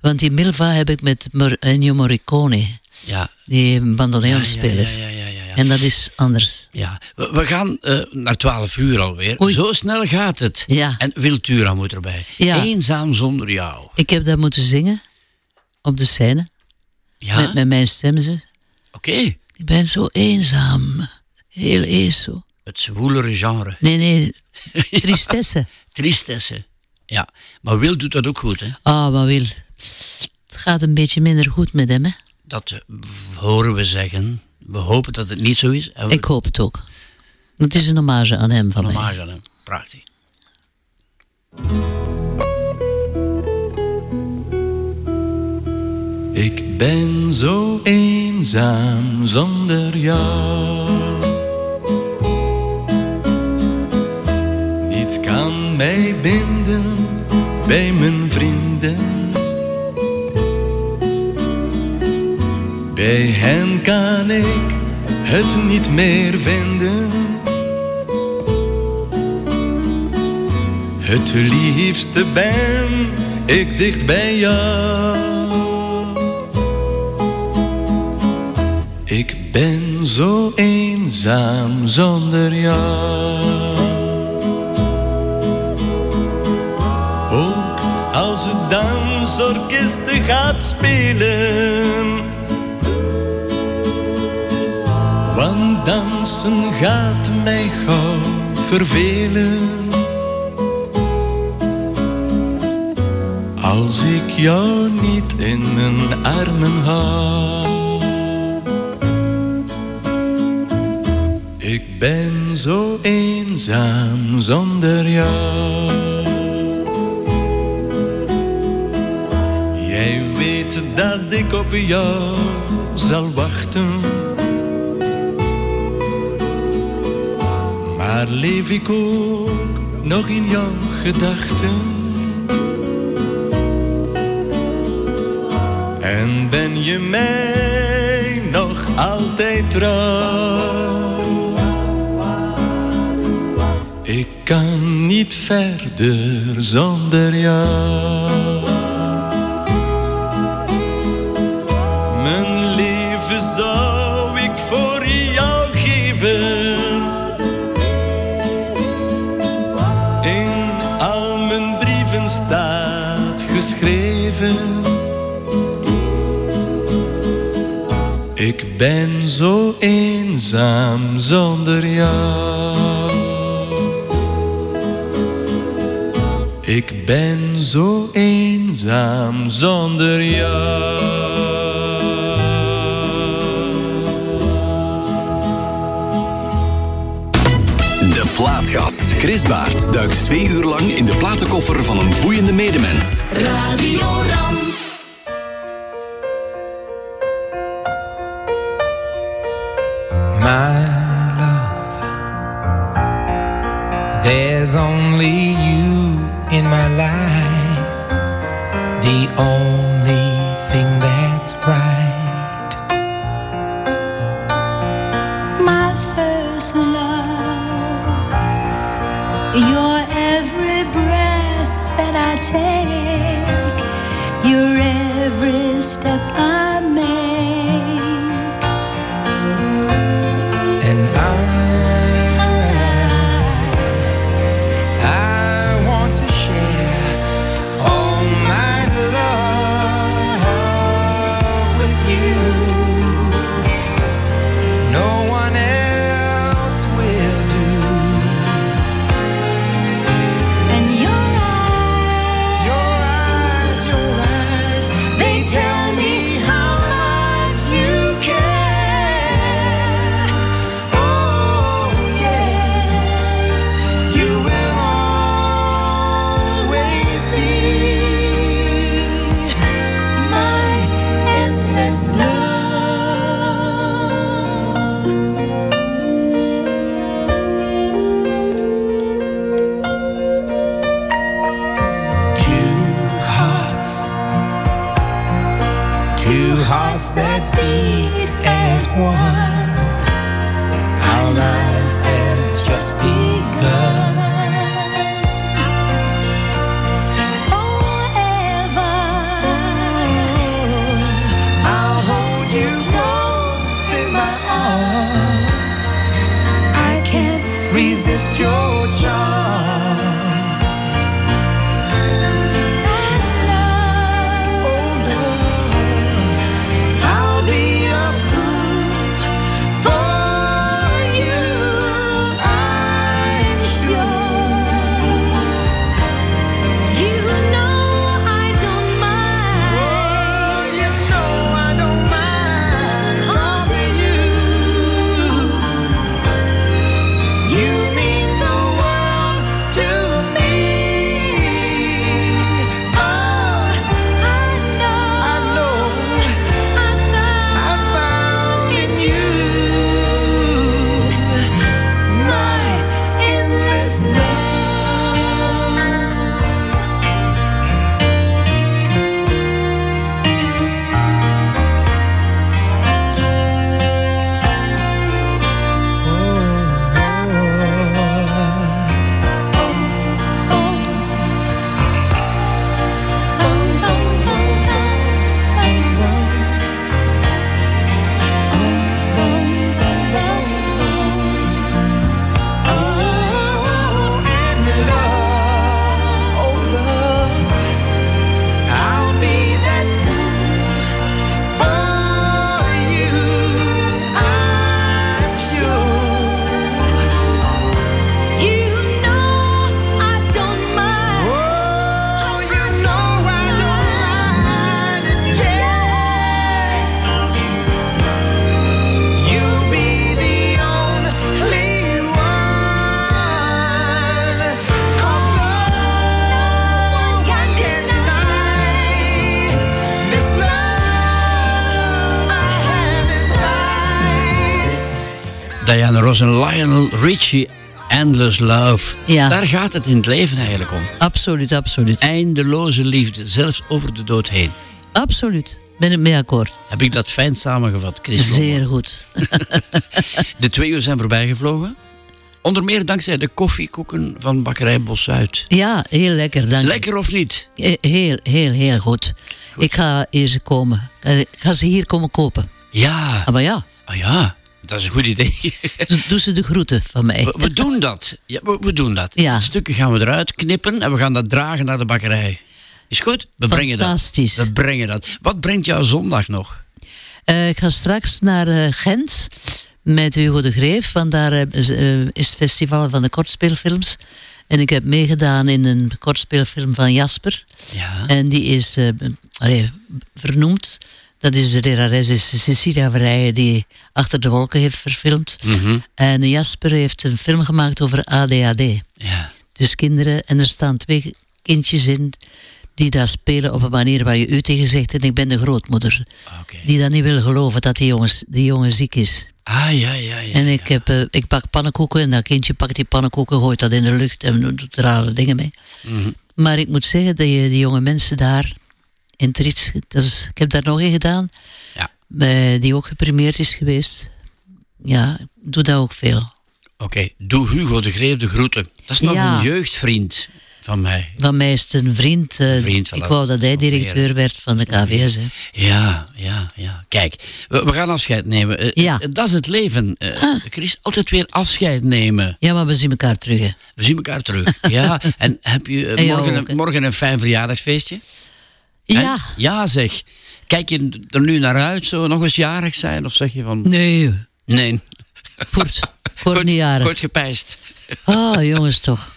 Want die Milva heb ik met Ennio Morricone, Ja. die bandoneonspeler. Ja, ja, ja. En dat is anders. Ja, we, we gaan eh, naar 12 uur alweer. Zo snel gaat het. Ja. En Wiltura moet erbij. Ja. Eenzaam zonder jou. Ik heb dat moeten zingen op de scène. Ja? Met, met mijn stem. Zo. Oké. Ik ben zo eenzaam. Heel ezo. Het zwoelere genre. Nee, nee. Tristesse. Tristesse. Ja, maar Wil doet dat ook goed, hè? Ah, maar Wil. Het gaat een beetje minder goed met hem, hè? Dat eh, horen we zeggen. We hopen dat het niet zo is. We- Ik hoop het ook. Het is een hommage aan hem van mij. Hommage aan hem. Prachtig. Ik ben zo eenzaam zonder jou. Niets kan mij binden bij mijn vrienden. Bij hen kan ik het niet meer vinden. Het liefste ben ik dicht bij jou. Ik ben zo eenzaam zonder jou. Dansorkest gaat spelen. Want dansen gaat mij gauw vervelen. Als ik jou niet in mijn armen hou. Ik ben zo eenzaam zonder jou. Weet dat ik op jou zal wachten. Maar leef ik ook nog in jouw gedachten? En ben je mij nog altijd trouw? Ik kan niet verder zonder jou. Ben zo eenzaam zonder jou. Ik ben zo eenzaam zonder jou. De Plaatkast. Chris Baert duikt twee uur lang in de platenkoffer van een boeiende medemens. Radio Ram. My inside. Diana Ross en Lionel Richie, Endless Love. Ja. Daar gaat het in het leven eigenlijk om. Absoluut, absoluut. Eindeloze liefde, zelfs over de dood heen. Absoluut. Ben het mee akkoord. Heb ik dat fijn samengevat, Chris? Zeer goed. De twee uur zijn voorbijgevlogen. Onder meer dankzij de koffiekoeken van bakkerij Bos Zuid. Ja, heel lekker, dank. Lekker of niet? Eh, Heel, heel, heel goed. Ik ga eerst komen. Eh, Ik ga ze hier komen kopen. Ja. Ah, maar ja, Ah ja, dat is een goed idee. doe ze de groeten van mij. We, we doen dat. Ja, we, we doen dat. Ja. Stukje gaan we eruit knippen en we gaan dat dragen naar de bakkerij. Is goed? We brengen dat. Fantastisch. We brengen dat. Wat brengt jou zondag nog? Eh, ik ga straks naar eh, Gent met Hugo de Greef, want daar eh, is, het festival van de kortspeelfilms. En ik heb meegedaan in een kortspeelfilm van Jasper. Ja. En die is allee, vernoemd. Dat is de lerares is Cecilia Verrijen die Achter de Wolken heeft verfilmd. Mhm. En Jasper heeft een film gemaakt over ADHD. Ja. Dus kinderen, en er staan twee kindjes in die daar spelen op een manier waar je u tegen zegt en ik ben de grootmoeder. Die dan niet wil geloven dat die, jongens, die jongen ziek is. Ah, ja, ja, ja. en ik, heb, eh, ik bak pannenkoeken en dat kindje pakt die pannenkoeken, gooit dat in de lucht en doet rare dingen mee. Mhm. Maar ik moet zeggen dat je die jonge mensen daar in ik heb daar nog een gedaan, Ja. die ook geprimeerd is geweest. Ja, ik doe dat ook veel. Oké, doe Hugo de Greef de groeten. Dat is nog Ja. een jeugdvriend van mij. Van mij is het een vriend. eh, vriend van ik wou dat hij directeur werd van de KVS. Hè. Ja, ja, ja. Kijk, we, we gaan afscheid nemen. Eh, Ja. eh, Dat is het leven, eh, Chris. Altijd weer afscheid nemen. Ja, maar we zien elkaar terug. Hè. We zien elkaar terug. Ja, en heb je morgen, ook, morgen een fijn verjaardagsfeestje? Ja. Hè? Ja, zeg. Kijk je er nu naar uit, zo nog eens jarig zijn? Of zeg je van... Nee. Nee. Voort, kort niet jarig. Kort gepijst. Ah, jongens toch.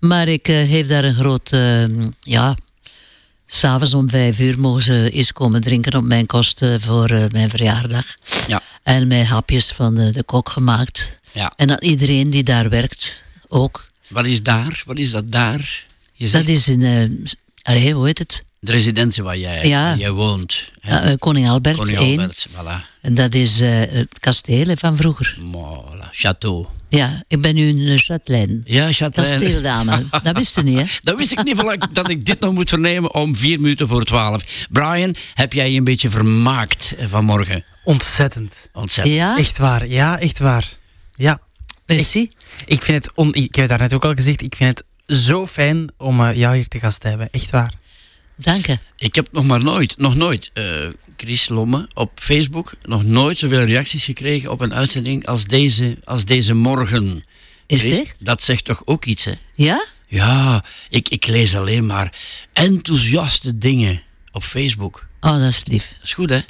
Maar ik eh, geef daar een groot... eh, ja, s'avonds om vijf uur mogen ze eens komen drinken op mijn kosten voor eh, mijn verjaardag. Ja. En mijn hapjes van de, de kok gemaakt. Ja. En dat iedereen die daar werkt ook. Wat is daar? Wat is dat daar? Je Dat is in... eh, allee, hoe heet het? De residentie waar jij, Ja. waar jij woont. hè? Ja, eh, Koning Albert Koning 1. Albert, voilà. En dat is eh, het kasteel van vroeger. Voilà, château. Ja, ik ben nu een Châtelaine. Ja, Châtelaine. Kasteeldame. Dat wist je niet, hè? Dat wist ik niet dat ik dit nog moet vernemen om vier minuten voor twaalf. Brian, heb jij je een beetje vermaakt eh, vanmorgen? Ontzettend. Ontzettend. Ja? Echt waar, ja, echt waar. Ja. Merci. Ik, ik vind het, on, ik heb het daarnet ook al gezegd, ik vind het zo fijn om eh, jou hier te gast te hebben. Echt waar. Dank je. Ik heb nog maar nooit, nog nooit, eh, Chris Lomme op Facebook, nog nooit zoveel reacties gekregen op een uitzending als deze, als deze morgen. Is Chris, het? Dat zegt toch ook iets, hè? Ja? Ja, ik, ik lees alleen maar enthousiaste dingen op Facebook. Oh, dat is lief. Dat is goed, hè?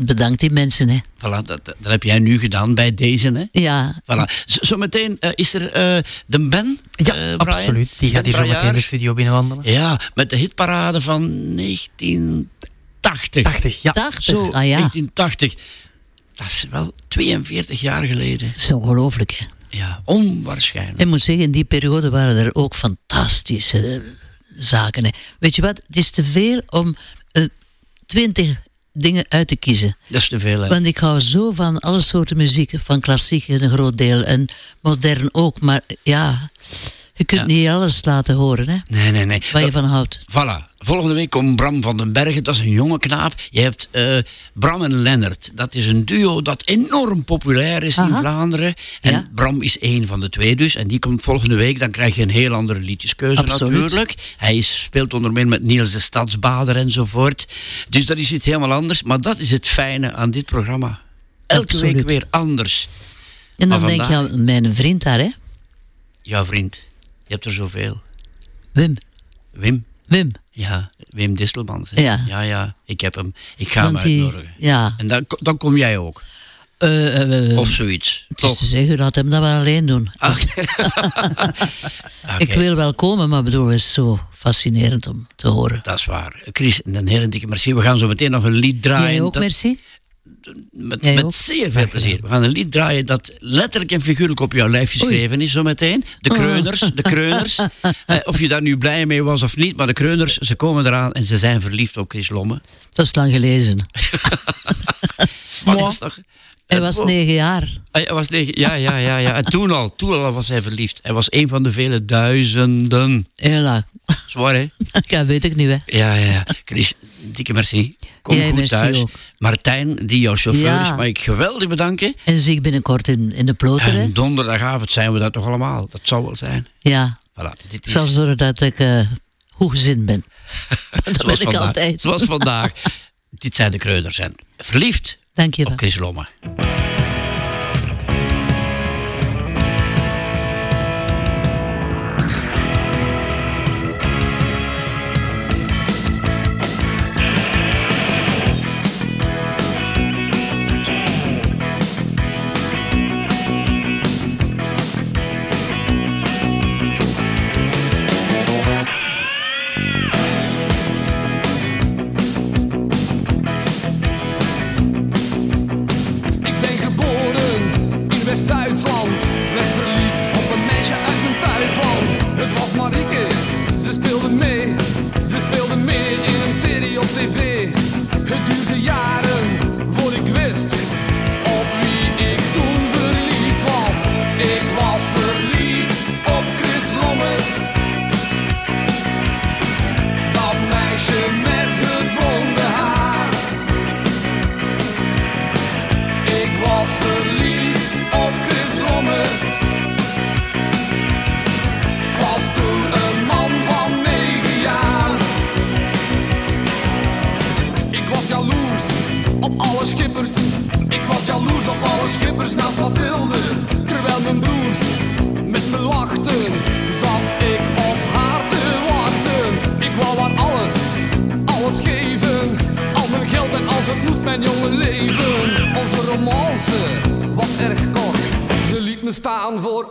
Bedankt die mensen, hè? Voilà, dat, dat, heb jij nu gedaan bij deze, hè? Ja. Voilà. Zo- Zometeen eh, is er eh, de Ben. Ja, eh, Brian. absoluut. Die gaat hier zo meteen Braillard. de studio binnenwandelen. Ja, met de hitparade van 1980. 80, ja. 80, Zo, ah ja. 1980. Dat is wel 42 jaar geleden. Dat is ongelooflijk, hè? Ja, onwaarschijnlijk. Ik moet zeggen, in die periode waren er ook fantastische zaken. Hè. Weet je wat? Het is te veel om eh, twintig dingen uit te kiezen. Dat is te veel, hè? Want ik hou zo van alle soorten muziek, van klassiek een groot deel en modern ook. Maar ja, je kunt Ja. niet alles laten horen, hè? Nee, nee, nee. Waar je van houdt. Voilà. Volgende week komt Bram van den Bergen. Dat is een jonge knaap. Je hebt eh, Bram en Lennart. Dat is een duo dat enorm populair is in. Vlaanderen. En Ja. Bram is één van de twee dus. En die komt volgende week. Dan krijg je een heel andere liedjeskeuze Absoluut. natuurlijk. Hij is- speelt onder meer met Niels de Stadsbader enzovoort. Dus dat is iets helemaal anders. Maar dat is het fijne aan dit programma. Elke Absoluut. week weer anders. En dan denk je aan mijn vriend daar, hè? Ja, vriend. Je hebt er zoveel. Wim. Wim. Wim. Ja, Wim Distelmans. hè. Ja. ja, ja. Ik heb hem. Ik ga Want hem die- uitnodigen. Ja. En dan, dan kom jij ook. Eh, eh, Of zoiets. Het is Toch? te zeggen, laat hem dat wel alleen doen. Ah, Ik wil wel komen, maar bedoel, het is zo fascinerend om te horen. Dat is waar. Chris, een hele dikke merci. We gaan zo meteen nog een lied draaien. Jij ook, merci. Met Jij met ook? zeer veel plezier. We gaan een lied draaien dat letterlijk en figuurlijk op jouw lijf geschreven is zo meteen. De Oh. kreuners, de kreuners. Eh, of je daar nu blij mee was of niet, maar de kreuners, ze komen eraan en ze zijn verliefd op Chris Lomme. Dat is lang gelezen. Maar dat is toch... Hij was negen jaar. Hij was negen, ja, ja, ja, ja. En toen al, toen al was hij verliefd. Hij was een van de vele duizenden. Heel lang. Zwaar, hè? Ja, weet ik niet, hè. Ja, ja, ja. Chris, dikke merci. Kom Jij goed thuis. ook. Martijn, die jouw chauffeur Ja. is, mag ik geweldig bedanken. En zie ik binnenkort in, in de ploter. En donderdagavond zijn we dat toch allemaal. Dat zou wel zijn. Ja. Voilà, dit Ik is zal zorgen dat ik eh goed gezind ben. dat ben ik vandaag. altijd. Zoals vandaag. dit zijn de kreuners. En verliefd Dank je wel. Chris Lomme. Voor